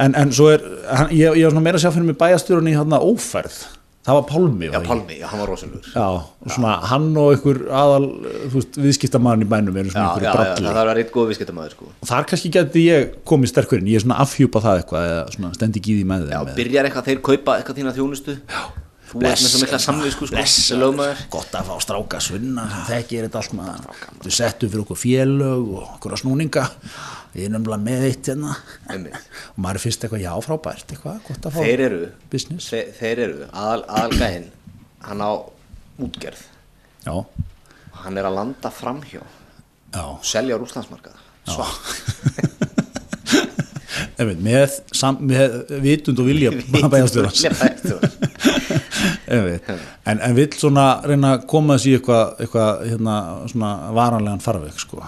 En, en svo er, hann, ég, ég var svona meira að sjá fyrir mig bæjastjórun í þarna óferð það var Pálmi já, var það? Pálmi, já, hann var rosalur já, Já, og svona hann og einhver aðal, þú veist, viðskiptamann í bænum já, svona já, einhverju það bralli. þarf að vera eitt góð viðskiptamæður sko þar kannski geti ég komið sterkur inn, ég er svona afhjúpa það eitthvað eða svona stendi því með já, þeim. byrjar eitthvað, þeir kaupa eitthvað þína þjónustu já, þú ert með svo mikla samvisku sko, Gott að fá stráka svinna sem þekkir þetta allt maður. Þú settu fyrir okkur félög og okkur að snúninga. Ég er nefnilega með eitt hérna. [laughs] Og maður fyrst eitthvað já frábært, eitthvað, gott að fá þeir eru business. þeir, eru, aðal, aðalgæðin hann á útgerð Já, hann er að landa framhjá já. selja á rúslandsmarkað svart [laughs] með, með vitund og vilja. [laughs] Einmitt. en, en vill svona reyna að koma þessi í eitthvað, eitthvað hérna, svona varanlegan farveg sko.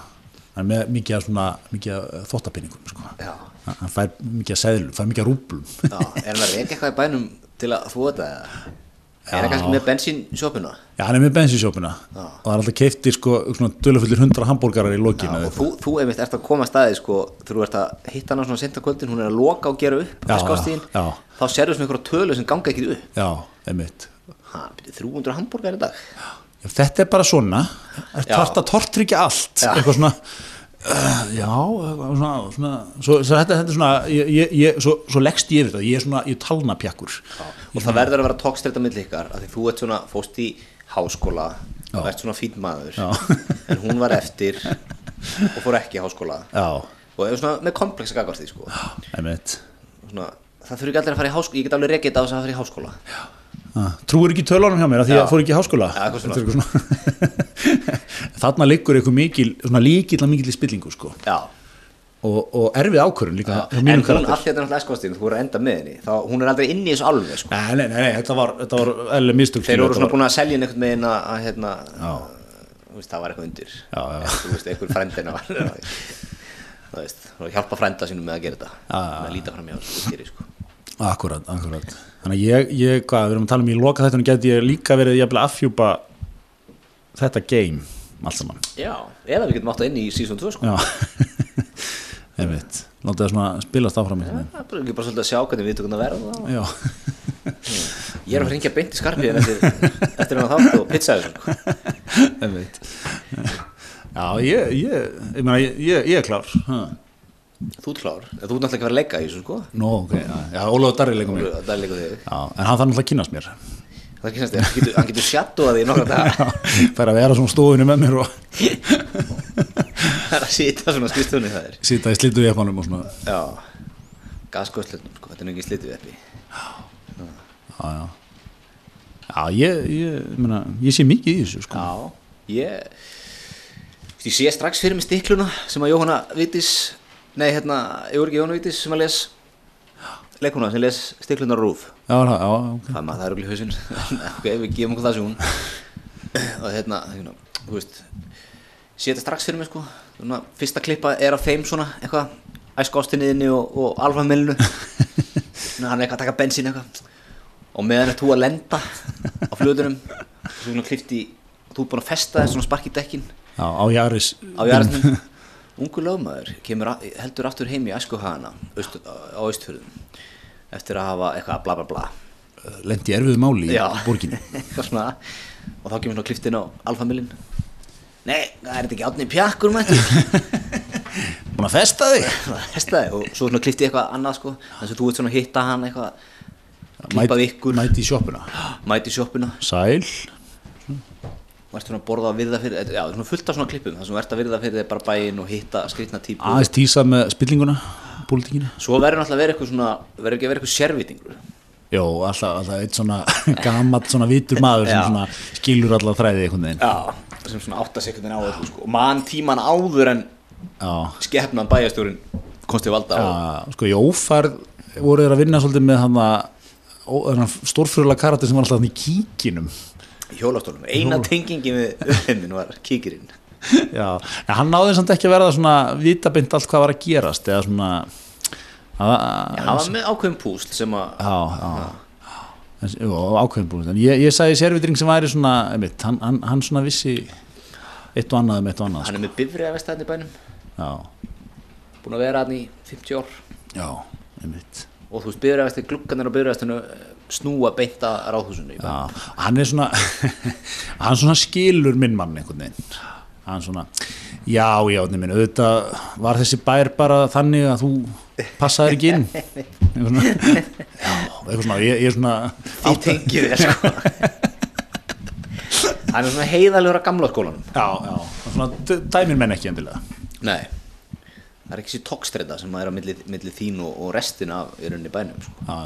Hann er með mikið af svona mikið af þóttapinningum sko. Já. hann fær mikið af seðlum, fær mikið af rúblum Já, er hann að reyka eitthvað í bænum til að þú þetta? Er hann kannski með bensínsjópuna? já, hann er með bensinsjópuna Já. og það er alltaf keiftir sko, svona dölufullir hundra hambúrgarar í Já, lokinu og þú, þú einmitt ert að koma að staði sko, þú ert að hitta hana svona senta kvöldin hún er að loka og gera upp Já, skástíðin, já. þá sérðu svona einhverja tölu sem ganga ekki upp já, einmitt ha, byrju, 300 hambúrgar í dag já, þetta er bara svona Já. þarf að tortryggja allt Já. eitthvað svona uh, já, svona, svona svo, þetta, þetta er svona ég, ég, svo, svo leggst ég yfir þetta, ég er svona ég talna pjakkur og það verður að vera tókstreita milli ykkar af því þú ert svona, fóst í háskóla og ert svona fín maður Já. en hún var eftir og fór ekki í háskóla já, og er svona með komplexa gagvart því sko. það þurfi ekki allir að fara í háskóla ég get alveg reykið á þess að fara í háskóla Ah, Trúir ekki tölunum hjá mér að því að fór ekki í háskóla eitthvað. Þetta er eitthvað svona. Þarna liggur eitthvað mikil líkill að mikil í spillingu sko. Og, og erfið ákvörun líka en hún hérna er náttúrulega eskostin, þú voru að enda með henni þá, hún er aldrei inni í þessu alveg sko. Nei, nei, nei, nei, þetta var, þetta var þeir voru þetta svona var- búin að selja einhvern veginn að, að hérna, það var eitthvað undir Já, já. þú veist, einhver frendina var þú veist, hjálpa frenda sínum með að gera þetta Já, já, með að líta fram hjá þessu sko. Akkurat, akkurat. Þannig að ég, ég, hvað, við erum að tala um í loka þetta geti ég líka verið að afhjúpa þetta game allt saman. Já, eða við getum átt að inni í season 2 sko. Já. [laughs] Einmitt, láta það svona spilast áfram það er ekki bara svolítið að sjá hvernig við tökum að verða Já, [laughs] ég er að hringja beint í skarpið eftir, eftir hann þátt og pizzaði sko. [laughs] einmitt. Já, ég, ég, ég, ég, ég, ég er klár. Ha. Þú ert klár, þú ert náttúrulega ekki að vera að leika í þessu sko. Nó, ok, já, já Ólafur Darri leikum mig það er leikur þig. Já, en hann þarf náttúrulega að kynast mér. Það er ekki semst, hann getur, getur sjattuað því nokkra daga. [laughs] Fær að vera svona stofinu með mér og það er að sita svona skrifstunni það er. Sita í slitu í efanum og svona. Já, gaskostlutnum sko, þetta er ekki slitið eppi Já, já Já, ég, ég, ég, meina, ég sé mikið í þessu sko. Já, ég ég sé strax fyrir mig stikluna sem að Jóhanna Vitis nei, hérna, Jóhanna Vitis sem að les leikuna sem les stikluna rúf Já, já, já, ok. Það maður það er okkur í hausinn. [laughs] Ok, við gefum okkur það hún. Og hérna, hérna, þú veist sé þetta strax fyrir mig sko. Svona, fyrsta klippa er af þeim svona eitthvað æsku ástinniðinni og, og alfamilinu [laughs] hann er eitthvað að taka bensín eitthvað. Og meðan er þú að lenda á flutunum svo svona klifti þú er búin að festa þess svona spark í dekkin. Já, á Jaris. Á jarðnum [laughs] ungu lögmaður kemur a- heldur aftur heim í æsku hana aust, á austfjörðum eftir að hafa eitthvað bla bla bla. Lendi erfiðu máli í [laughs] svona. og þá kemur svona kliftin á alfamilin nei, það er þetta ekki átni pjakkur mættur [laughs] Búin [laughs] að festa þig. Og svo klifti eitthvað annað sko. Þannig að þú ert svona að hitta hann eitthvað. Klippað ykkur, Mæti í sjoppuna. [gasps] Mæti í sjoppuna. Sæl og ert svona að borða að virða fyrir já, svona fullt af svona klippum þar sem ert að virða fyrir þig bara bæinn og hitta skrýtna típu. Aðeins tísa með spillinguna Pólitíkina. Svo verður náttúrulega að vera eitthvað svona verður ekki að vera eitthvað sérvitingur Jó, alltaf, alltaf eitt svona [laughs] gammalt svona vitur maður sem Já. svona skilur alla þræði einhvern veginn. Já, sem svona áttasekundin á öllu sko. og mann tíman áður en Já, skefnan bæjastjórinn komst til valda já sko í ófærð voru þeir að vinna svolítið með hann stórfröla karakter sem var alltaf í kíkinum hjólastólum, eina tengingi við uppheimin var kíkirinn. [laughs] Já, en hann náði samt ekki að verða svona vitabind allt hvað var að gerast eða svona að, Já, hann var með ákveðin púsl sem að Já, já. En- Jú, ákveðin en ég, ég sagði sérvitring sem væri svona einmitt, hann, hann, hann svona vissi eitt og annað um eitt og annað hann er með bifriða vestæðin í bænum. Sko. Já, búin að vera hann í 50 ár. Já, einmitt og þú veist vestæðin, glugganir á bifriða vestæðinu snúa beint að ráðhúsinu Já, hann er svona [laughs] hann svona skilur minn mann einhvern veginn. Hann svona, já, já, minn, auðvitað var þessi bær bara þannig að þú passaðir ekki inn. Svona, [laughs] já, eitthvað svona ég, ég er svona því tengið þér sko. [laughs] Hann er svona heiðalegur að gamla skólanum. Já, já, svona dæmir menn ekki endilega. Nei það er ekki sér tókstreita sem er á milli, milli þín og, og restina af í rauninni bænum sko. já,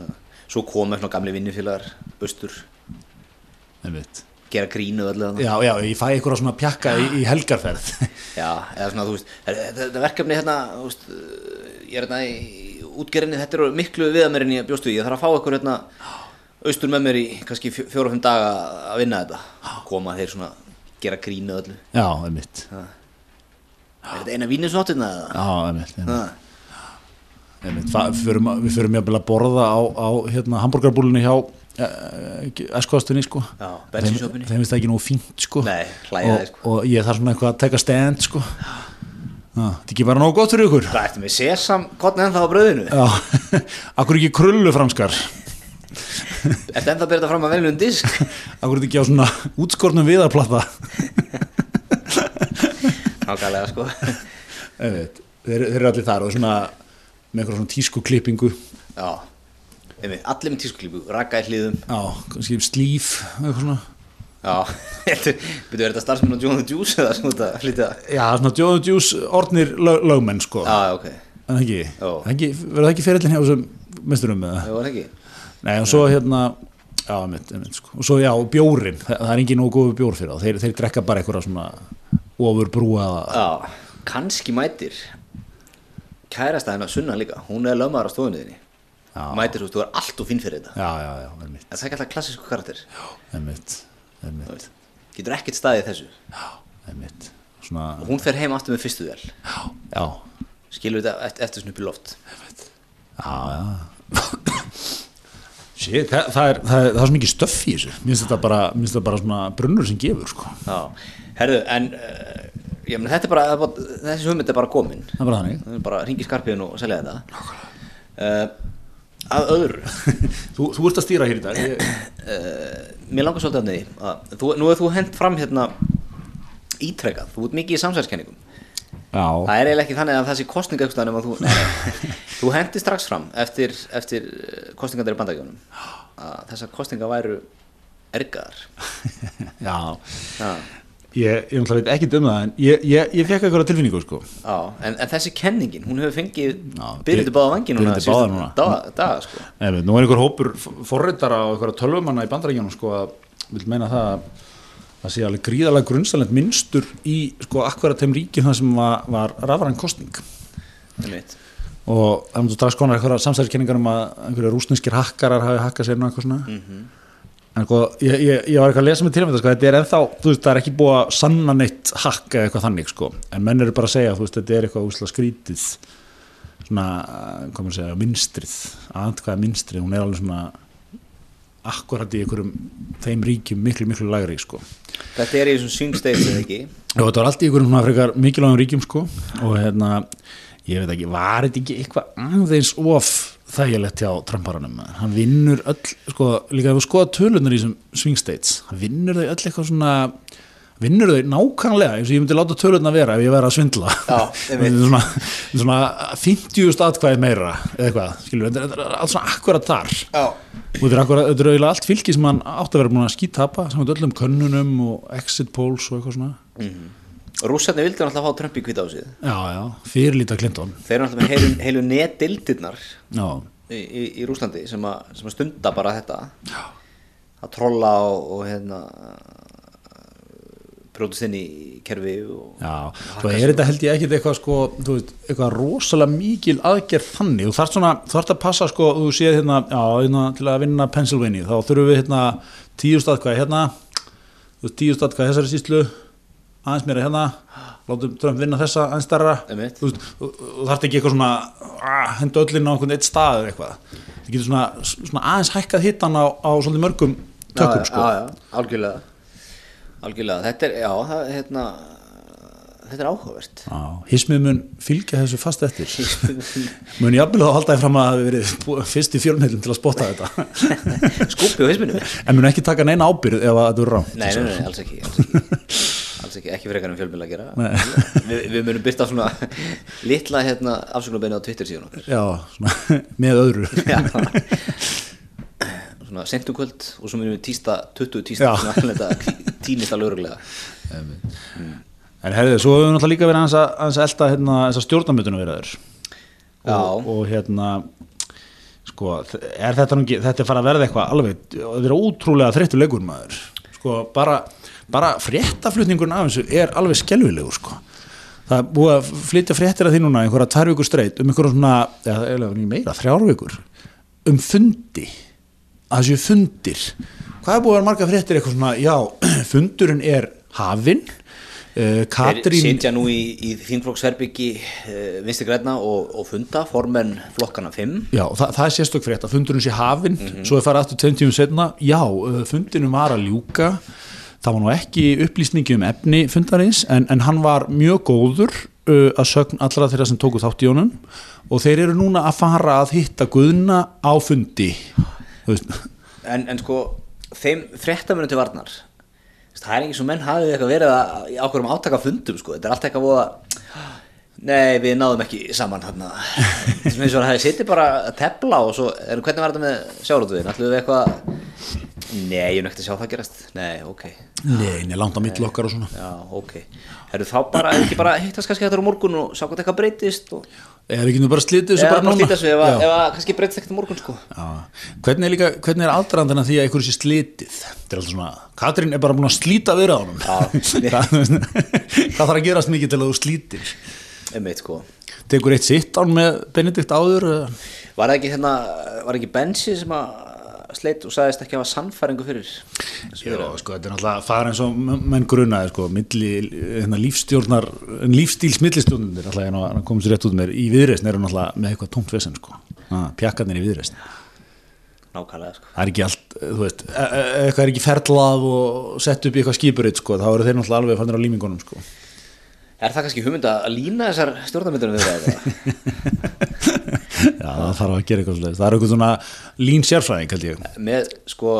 já, svo koma svona gamli vinnufélagar austur, gera grínu þarna. já, já, ég fæ einhverja svona pjakka í, í helgarferð. [laughs] Já, eða svona, þú veist, þetta, verkefni hérna, þú veist, ég er hérna í útgerinni, þetta eru miklu viða mér en ég bjóstu, ég þarf að fá ykkur hérna austur með mér í kannski fjó- fjóra og fimm daga að vinna þetta, koma þeir svona, gera grínu öllu. já, einmitt. Er þetta eina vínisnóttina eða? já, einmitt, við förum jafnvel að borða á, á hérna, hambúrgarbúlunni hjá eskostunni sko Já, bensínshopunni. þeim finnst það ekki nú fínt sko Nei, hlæja og, sko. og ég þarf svona eitthvað að teka stand sko þetta er ekki bara nógu gott fyrir ykkur Hvað ertu með sesam, kottni ennþá á bröðinu? Akkur [laughs] ekki krullu franskar Ertu ennþá að byrja þetta fram að velja um disk? akkur er þetta ekki á svona útskornum viðarplata [laughs] Nákvæmlega, sko. [laughs] Einmitt. þeir, þeir eru allir þar og svona með einhverja svona tísku klippingu Já, einmitt, allir með tískuklípu, raka í hlýðum. Já, kannski slíf eitthvað svona Já, [laughs] er þetta starfsmenn á the Juice eða svona þetta? Já, svona Joe and Juice orðnir lög, lögmenn sko Já, ok, En ekki, ekki verður það ekki ferillin hjá þessum mesturum með það? það var ekki. Nei, og svo hérna Já, einmitt, einmitt, sko. og svo já, bjórin það, það er engin nógu góðu bjór fyrir þá þeir, þeir drekka bara eitthvað svona ofur brúa Já, kannski mætir kærastæðina Sunna líka, hún er lögmaður á stofunniðinni Já. mætir þú veist, þú er allt og finn fyrir þetta. Já, já, já, en það er alltaf klassísku karakter. Einmitt, veist. getur ekkert staðið þessu. Svona, og hún fer heim aftur með fyrstu vel já, skilur þetta eftir, eftir snupi loft. Já, já. Shit, það, það, er, er, það er svo mikið stöff í þessu. Minnst þetta bara, bara svona brunnur sem gefur sko. Já, herðu, en uh, ég þetta er bara, þessi hugmynd er bara komin. Það er bara þannig. Það er bara ringi skarpiðin og selja þetta. Uh, að öðru. [laughs] Þú, þú ert að stýra hér í dag. Ég, uh, mér langar svolítið að að þú, nú er þú hent fram hérna ítrekað, þú ert mikið í samsælskenningum já, það er eiginlega ekki þannig að þessi kostninga eitthvað nema þú, [laughs] þú hendi strax fram eftir, eftir kostningandir í bandagjónum að þessar kostninga væru ergaðar. Já. Já, ég, ég veit ekki um það en ég, ég, ég fekk eitthvað tilfinningu sko. já en, en þessi kenningin, hún hefur fengið byrjandi báða vangi núna daga sko. Nei, nú er einhver hópur forritara og einhverja tölvumanna í bandarækjunum sko að vil meina það að það sé alveg gríðalega grunnstæðlegt minnstur í sko akkurat þeim ríkjum það sem var, var rafræn kostning og það er strax konar einhverja samsæðiskenningar um að einhverja rúsneskir hakkarar hafi hakkað sér og eitthvað svona Mhm. En sko, ég, ég, ég var eitthvað að lesa með til um þetta sko, þetta er ennþá, þú veist, það er ekki búið að sanna neitt hakka eða eitthvað þannig sko. En menn eru bara að segja, þú veist, þetta er eitthvað úslega skrítið svona, hvað maður segja, minstrið aðkvæða minstrið, hún er alveg svona akkurat í einhverjum þeim ríkjum miklu, miklu lagri sko. Þetta er í þessum swing states eða ekki? Og þetta var allt í einhverjum svona frekar mikilvægum ríkjum sko. Og hérna, ég veit ekki var þetta ekki eitthvað aðeins of þægilegt hjá Trumparanum. Hann vinnur öll, sko, líka ef við skoða tölunar í þessum swing states hann vinnur þau öll eitthvað svona vinnur þau nákvæmlega eins og ég myndi láta tölunar vera ef ég væri að svindla. [laughs] Svona, svona 50 atkvæði meira eða eitthvað, er allt svona akkurat þar. Og þetta er, akkurat, þetta er eiginlega allt fylki sem hann átti að vera búin að skítapa saman öllum könnunum og exit polls og eitthvað svona rússarnir vildi náttúrulega fá Trump í hvita á sig já, já, fyrirlíta Clinton. Þeir eru náttúrulega með heilu, heilu netdildirnar já, í, í, í Rúslandi sem, a, sem að stunda bara þetta. Já. að trolla og, og hérna brótist inn í kerfi já. svo er þetta held ég ekkit eitthvað sko, þú veist, eitthvað rosalega mikil aðgerð þannig, þú þarft svona þú þarft að passa sko, þú séð hérna, já, hérna til að vinna Pennsylvania, þá þurfum við hérna tíu staðkvæði hérna. Þú veist, tíu staðkvæði þessari síslu aðeins meira hérna, látum Trump vinna þessa aðeins starra, þú þarft ekki eitthvað svona ah, henda öllin á einhvern eitt stað eða eitthvað, það getur svona, svona aðeins hækkað hittan á, á svolítið mörgum tökum já, sko. já, já, algjörlega. Algjörlega, þetta er, já, það, hérna þetta er áhugavert. Hismið mun fylgja þessu fast eftir. [laughs] Mun jafnvel þá halda ég fram að það hafi verið fyrst í fjölmheilum til að spotta þetta. [laughs] Skúpi á hisminu en mun ekki taka neina ábyrð ef að þetta er rámt nei, nei, nei, alls ekki alls ekki, [laughs] alls ekki, ekki frekar en fjölmjöla að gera. Vi, við munum byrta svona litla hérna, afsökunarbeinu á Twitter síðan okkar. Já, svona, með öðru. Já. svona sentum kvöld og svo munum við tísta 20 tísta Já. svona alveg þetta týnist alveg örgulega En herðið, svo hefur við náttúrulega líka verið að, elta hérna, þessar stjórnarmyndunum verið Já. og, og hérna sko, er þetta nú ekki þetta er fara að verða eitthvað alveg þetta er ótrúlega þreyttur leikur maður. Sko, bara, bara fréttaflutningurinn af þessu er alveg skelvilegur sko. Það búið að flytja fréttir að því núna einhverja tvær vikur streit um einhverja svona, eða meira, þrjár vikur um fundi. Að þessu fundir. Hvað er búið að marga fréttir eitthvað svona, já, [clears throat] fundurinn er hafinn Katrín sitja nú í, í þingflokksherbyggi uh, vinstri græna og, og funda formenn flokkana 5 Já, það, það er sérstök frétt að fundurinn sé hafinn. Svo er farið aftur tveim tímum setna já, uh, fundinum var að ljúka. Það var nú ekki upplýsningi um efni fundarins en, en hann var mjög góður að sögn allra þeirra sem tóku þátt í honum. Og þeir eru núna að fara að hitta guðna á fundi. En, en sko, þeim fréttamunum til varnar það er ekki svo menn hafið eitthvað verið að, í ákveðum átaka fundum sko. þetta er allt eitthvað voða nei, við náðum ekki saman hann sem eins og það hefði sittið bara að tepla og svo, en hvernig var þetta með sjárótuðin ætlum við eitthvað nei, ég nögt að sjá það gerast. Nei, ok, Nei, nei, langt á milli okkar og svona. Já, ok. Herru, þá bara, er ekki bara hittast kannski þetta á morgun og sjá hvað eitthvað breytist og... er ekki nú bara slítið þessu eða bara núna? ef, að- ef að kannski breytist ekkert morgun sko. Já. hvernig er líka, hvernig er aðdraðan því að einhverju sé slítið þetta er alltaf svona, Katrín er bara búin að slíta við á hvað hvað þarf að gerast mikið til að þú slítir. Einmitt sko. Tekur eitt sitt án með Benedikt áður eða? var það ekki hérna, var ekki Bensi sem að sleit og sagðist ekki að hafa sannfæringu fyrir viðræðum? sko, þetta er náttúrulega fara eins og menn grunaði, sko, hérna, lífstjórnar, lífstíls millistjórnundir, hérna, hann komið sér rétt út með, í viðreisn eru náttúrulega með eitthvað tómt vesen, sko, pjakkarnir í viðreisn. nákvæmlega sko Það er ekki allt, þú veist, e e eitthvað er ekki ferlað og sett upp í eitthvað skipuritt, sko, þá eru þeir náttúrulega alveg fannir á límingunum, sko. Er það kannski hugmynd að lína þessar stjórnarmyndunum við það? [laughs] Já, það þarf að gera eitthvað svolítið. Það er eitthvað svona lín sérfræðing, held ég. Með sko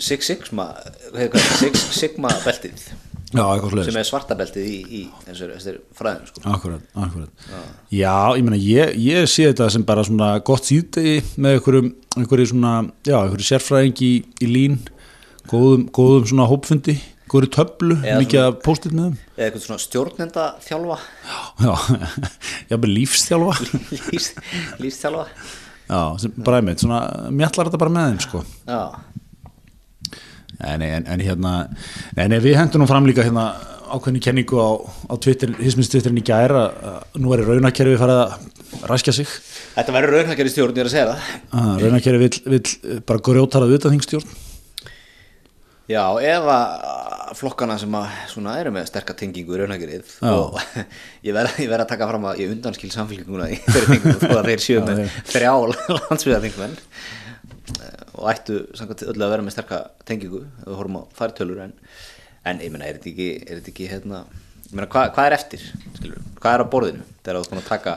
Six Sigma, Six Sigma beltið Já, eitthvað sem svolítið. er svarta beltið í, í þessar, þessar fræðum sko. Akkurat, akkurat. Já, ég meina, ég, ég sé þetta sem bara svona gott síðdegi með einhverjum, einhverju svona, já, einhverju sérfræðing í, í lín, góðum, góðum svona hópfundi, góðri töflu, mikið að póstið með þeim. eða eitthvað svona stjórnenda þjálfa Já, [laughs] jafnvel lífsþjálfa. lýs, lýsþjálfa Já, sem bara einmitt, svona, mjallar þetta bara með þeim, sko. Já, En, en, en hérna, en við hendum nú fram líka hérna ákveðni kenningu á, á Twitter, hismins Twitterin í gæra, nú er raunakerfi farið að raskja sig. þetta verður raunhækjari stjórn, ég er að segja það Ah, Raunakerfi vill bara grjótarað utan þingstjórn. Já, eða flokkana sem að svona eru með sterka tengingu í raunhækjarið Já. og [laughs] ég verð ég verð að taka fram að ég undanskil samfélkinguna í þeirri tengingu þó að þeir séu með þrjá [laughs] landsviðarþingmenn og ættu samkvæmt öllu að vera með sterka tengingu ef við horfum á færtölur en, en ég meina, er þetta ekki, er þetta ekki hérna, ég meina, hvað, hvað er eftir skilur, hvað er á borðinu þú ert búin að taka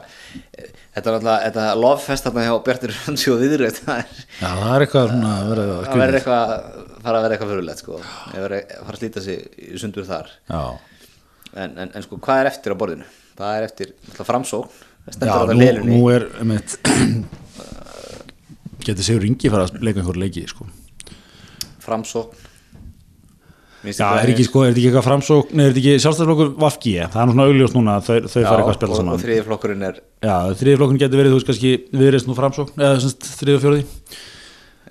eh, þetta er alltaf, þetta lofest þarna hjá Bjartur Hansi og Viðröð það er Já, það er eitthvað fara að vera eitthvað fyrirlegt sko. Að fara að slíta sig í sundur þar. En, en, en sko hvað er eftir á borðinu? Það er eftir framsókn. Já nú, nú er einmitt, [clears throat] getur Sigur Ingi fara að leika einhver leiki sko. framsókn. Já, þetta- er ekki, sko, er þetta ekki eitthvað framsókn er þetta ekki sjálfstæðarflokkur Vafki Það er nú svona augljóst núna að þau, þau fara eitthvað að spila saman. og þriði flokkurinn er Já, þriðiflokkun getur verið, þú veist kannski viðreist nú framsókn eða fjóriði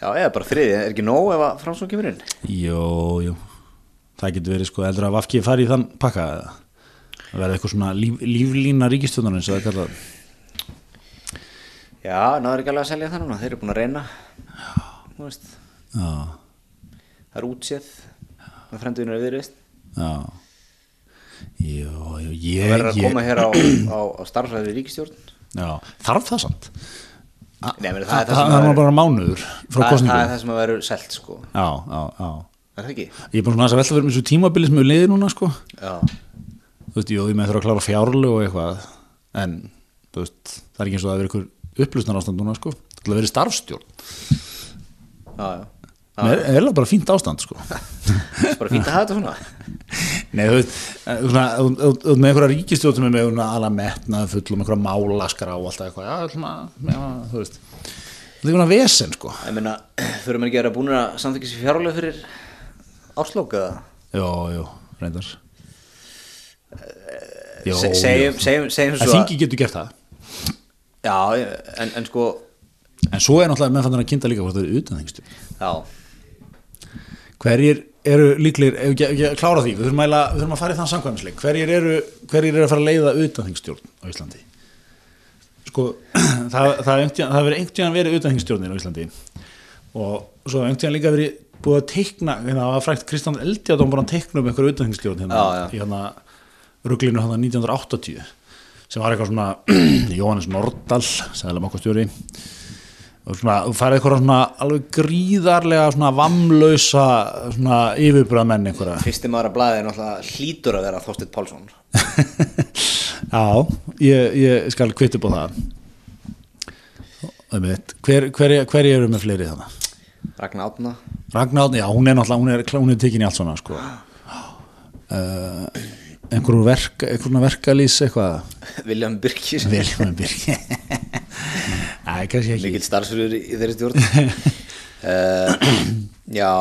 já, eða bara þriði, er ekki nóg ef að framsókn kemur inn? Jó, jú. Það getur verið sko, heldur að Vafki fari í þann pakka eða? Það verði eitthvað svona líf, líflína ríkistjónarinn sem það er kallað já, náður ekki alveg að selja það núna. Þeir eru búin að reyna. Það er útséð. Með fremduðinu er viðreist já. Jó, það ég, verður að ég koma hér á, á, á starfræði ríkistjórn Já, þarf það samt Nei, Það, það, það, er að bara mánuður frá það, það er það sem að verður selt sko. Já, já, já. Er það ekki? Ég er bara svona að velta fyrir mig svo tímabili sem við liðið núna sko. Þú veist, ég með þurfa að klára fjárlu og eitthvað En, veist, það er ekki eins og það er eitthvað upplustnar ástand núna sko. Það er að vera starfstjórn já, já Það er eiginlega bara fínt ástand sko. [laughs] Bara fínt að hafa þetta svona. Nei, þú veist, eh, með einhverja ríkistjórn sem er með ala metnað full með einhverja málaskrá og alltaf eitthvað, já, þú veist. Það er svona vesen sko. Ég meina, [clears throat] þurfum ekki að vera búin að samþykja sér fjárlega fyrir árslók eða? Jó, jó, reyndar. Jó, Se- Segjum, segjum, segjum svo þingi getur gert það. Já, en, en sko En svo er náttúrulega meðfannar að kynnta líka hvort það eru utan þingstjórn Já, Hverjir eru líklegir, ef ekki, að klára því, við þurfum, að, við þurfum að fara í þann samkvæmsleik, hverjir eru, hverjir eru að fara að leiða utanþingstjórn á Íslandi? Sko, [clears throat] það, hefur einhvern tíðan verið utanþingstjórnir á Íslandi og svo einhvern tíðan líka verið búið að teikna, hérna það var frækt Kristján Eldjádón búið að teikna um einhverju utanþingstjórn hérna, Já, já. í hérna ruglinu hérna 1980 sem var eitthvað svona [clears throat] Jóhannes Nordal, sæðilega makkastjóri og svona, þú færið eitthvað svona alveg gríðarlega svona vamlausa svona yfirbröða menn einhverja. Fyrsti maður að blæði er náttúrulega hlýtur að vera Þorsteinn Pálsson. [laughs] Já, ég, ég skal kvitt upp á það. Einmitt. hver, hver, hver eru með fleiri þannig Ragnar Átna Ragnar Árni, já, hún er náttúrulega, hún er, hún er tekin í allt svona sko. Uh, [gasps] einhverjum einhverjum verkalýs eitthvað? William Birkis Viljum Birgi [laughs] Æ, kannski ekki. Mikil starfsfjörður í þeirri stjórn. Uh, [laughs] Já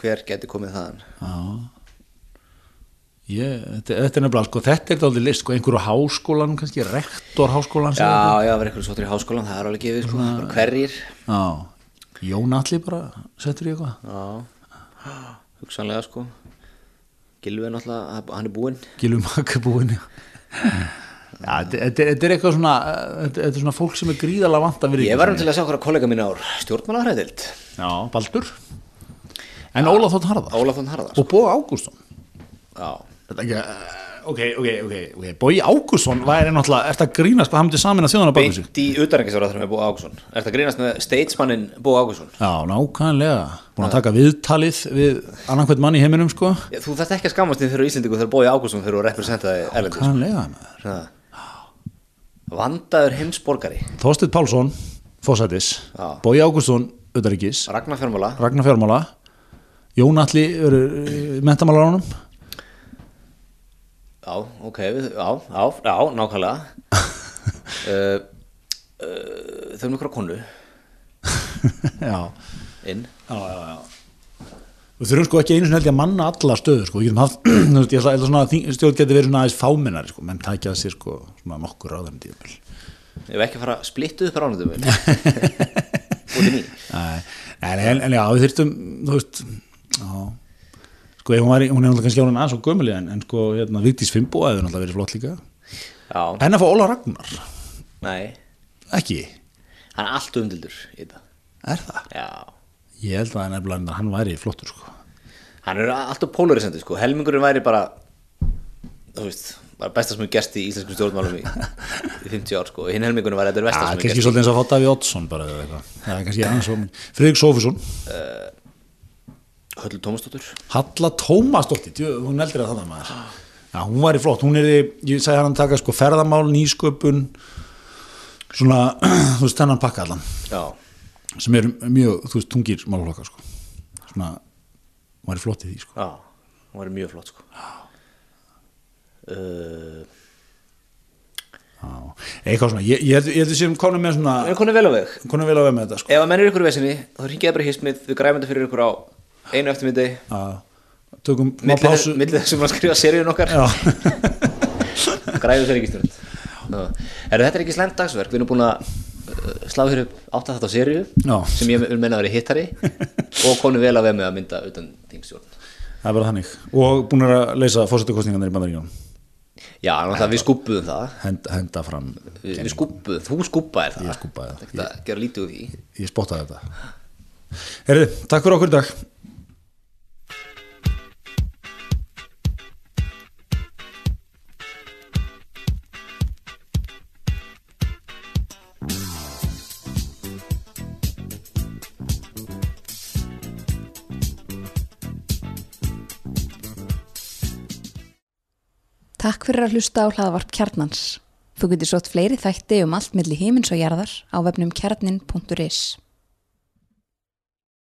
Hver geti komið þaðan? Já, Ég, þetta, þetta er nefnilega, sko, þetta er dálítið list, sko, einhverju háskólan, kannski, rektor háskólan Já, já, verður eitthvað svotur í háskólan, það er alveg gefið sko, bara hverjir. Já, Jón Alli bara settur í eitthvað. Já, hugsanlega sko Gilvi er náttúrulega, hann er búinn. Gilum Makabúin Já, þetta, þetta, er eitthvað svona þetta, þetta er svona fólk sem er gríðalega vant að vera Ég var um til að sjá hverja kollega mín ár stjórnmálafræðild Já, Baldur. En Ólaf Þótt Harðar. Ólaf von Harðar og Bói Ágússon Já, Þetta ekki, eh, ok, ok, ok, okay. Bói Ágússon væri náttúrulega, eftir að grínast hvað hann myndi samin að þjóðana baka sig? Beint í utanrengisverðar með Bó Ágússon Er þetta grínast með statesmannin Bó Ágússon? Já, nákvæmlega, búin að taka viðtalið við annarkvæmt mann í heiminum sko. Já, Þú þarft ekki að skammast þín fyrir Íslendingu þegar Bói Ágússon fyrir að representaði erlendis. Nákvæmlega. Vandaður heimsborgari. Þorsteinn Pálsson, fósætis. Bói Ágússon, utanríkis. Ragnar Fjármála. Ragnar Fjármála. Jón Alli, mentamálaránum Já, ok, við- já, já, já, nákvæmlega. Uh, [laughs] uh, Þau nokkra konu. [laughs] Já, inn. Já, já, já. Við þurfum sko ekki einu sinni held ég að manna alla stöður sko, við getum haft, [clears throat] ég svona að þing- stjórn geti verið svona aðeins fámennari sko, menn tækja sér sko, svona nokkur ráðan tíðabil. Ég hef ekki að fara að splittu upp ránuðum [laughs] Út í nei, en, en já, við þurftum, þú veist, já, sko, hún, var, hún er náttúrulega kannski árið aðeins og gömuli, en, en sko, hérna, Vigdís Fimbo hefur náttúrulega verið flott líka. Já, En að fá Óla Ragnar, nei, ekki, hann er allt umdildur í þetta. Er það? Já, Ég held að nefnilega að hann væri flottur, sko. hann er alltaf polarisandi sko. Helmingurinn væri bara Þú veist, bara besta sem er gerst í íslenskum stjórnmálum í, í 50 ár sko. Hinn helmingurinn væri þetta er Já, versta sem er kannski gerst svolítið eins að fá Daví Oddsson bara eða eitthvað. Er kannski [laughs] aðeins svo, Friðrik Sófusson, Höllu Tómasdóttur Halla Tómasdóttir, hún eldir að það maður. Já, hún var í flott, hún er í, ég segi hann að taka sko ferðamál, nýsköpun, svona, [clears throat] þú veist, þennan pakka allan, Já, sem er mjög, þú veist, tungir málflokkar, sko. Svona, hún var í flott í því, sko. já, hann væri mjög flott sko uh, Já, eitthvað svona, ég, ég, held- heldur sem konum með svona, erum konið vel á veg konum vel að vera með þetta, sko. Ef að menn er ykkur í vesinni, þá ringið bara í hismið Við græfum þetta fyrir ykkur á einu eftirmyndi. Já, tökum Millir pásu. milli þessum að skrifa seríun okkar. [laughs] Græfum þeir ekki stjórn. Þetta er ekki slæmt dagsverk. Við erum búin að uh, slá hér upp átt að þetta á seríu sem ég vil menna að vera hittari [laughs] og konið vel að veg með að mynda utan þingstjórn það er bara þannig. Og búin að leysa fórsetukostningarnir í bandaríkjum. Já, náttúrulega við skúppuðum það. Henda, henda fram, Við, við skúppuðum, þú skúppaðir það. Ég skúbbaði það. Þetta því. Ég spottaði þetta. Herri, takk fyrir okkur í dag. Takk fyrir að hlusta á hlaðvarp kjarnans. Þú getur sótt fleiri þætti um allt milli himins og jarðar á vefnum kjarnin.is.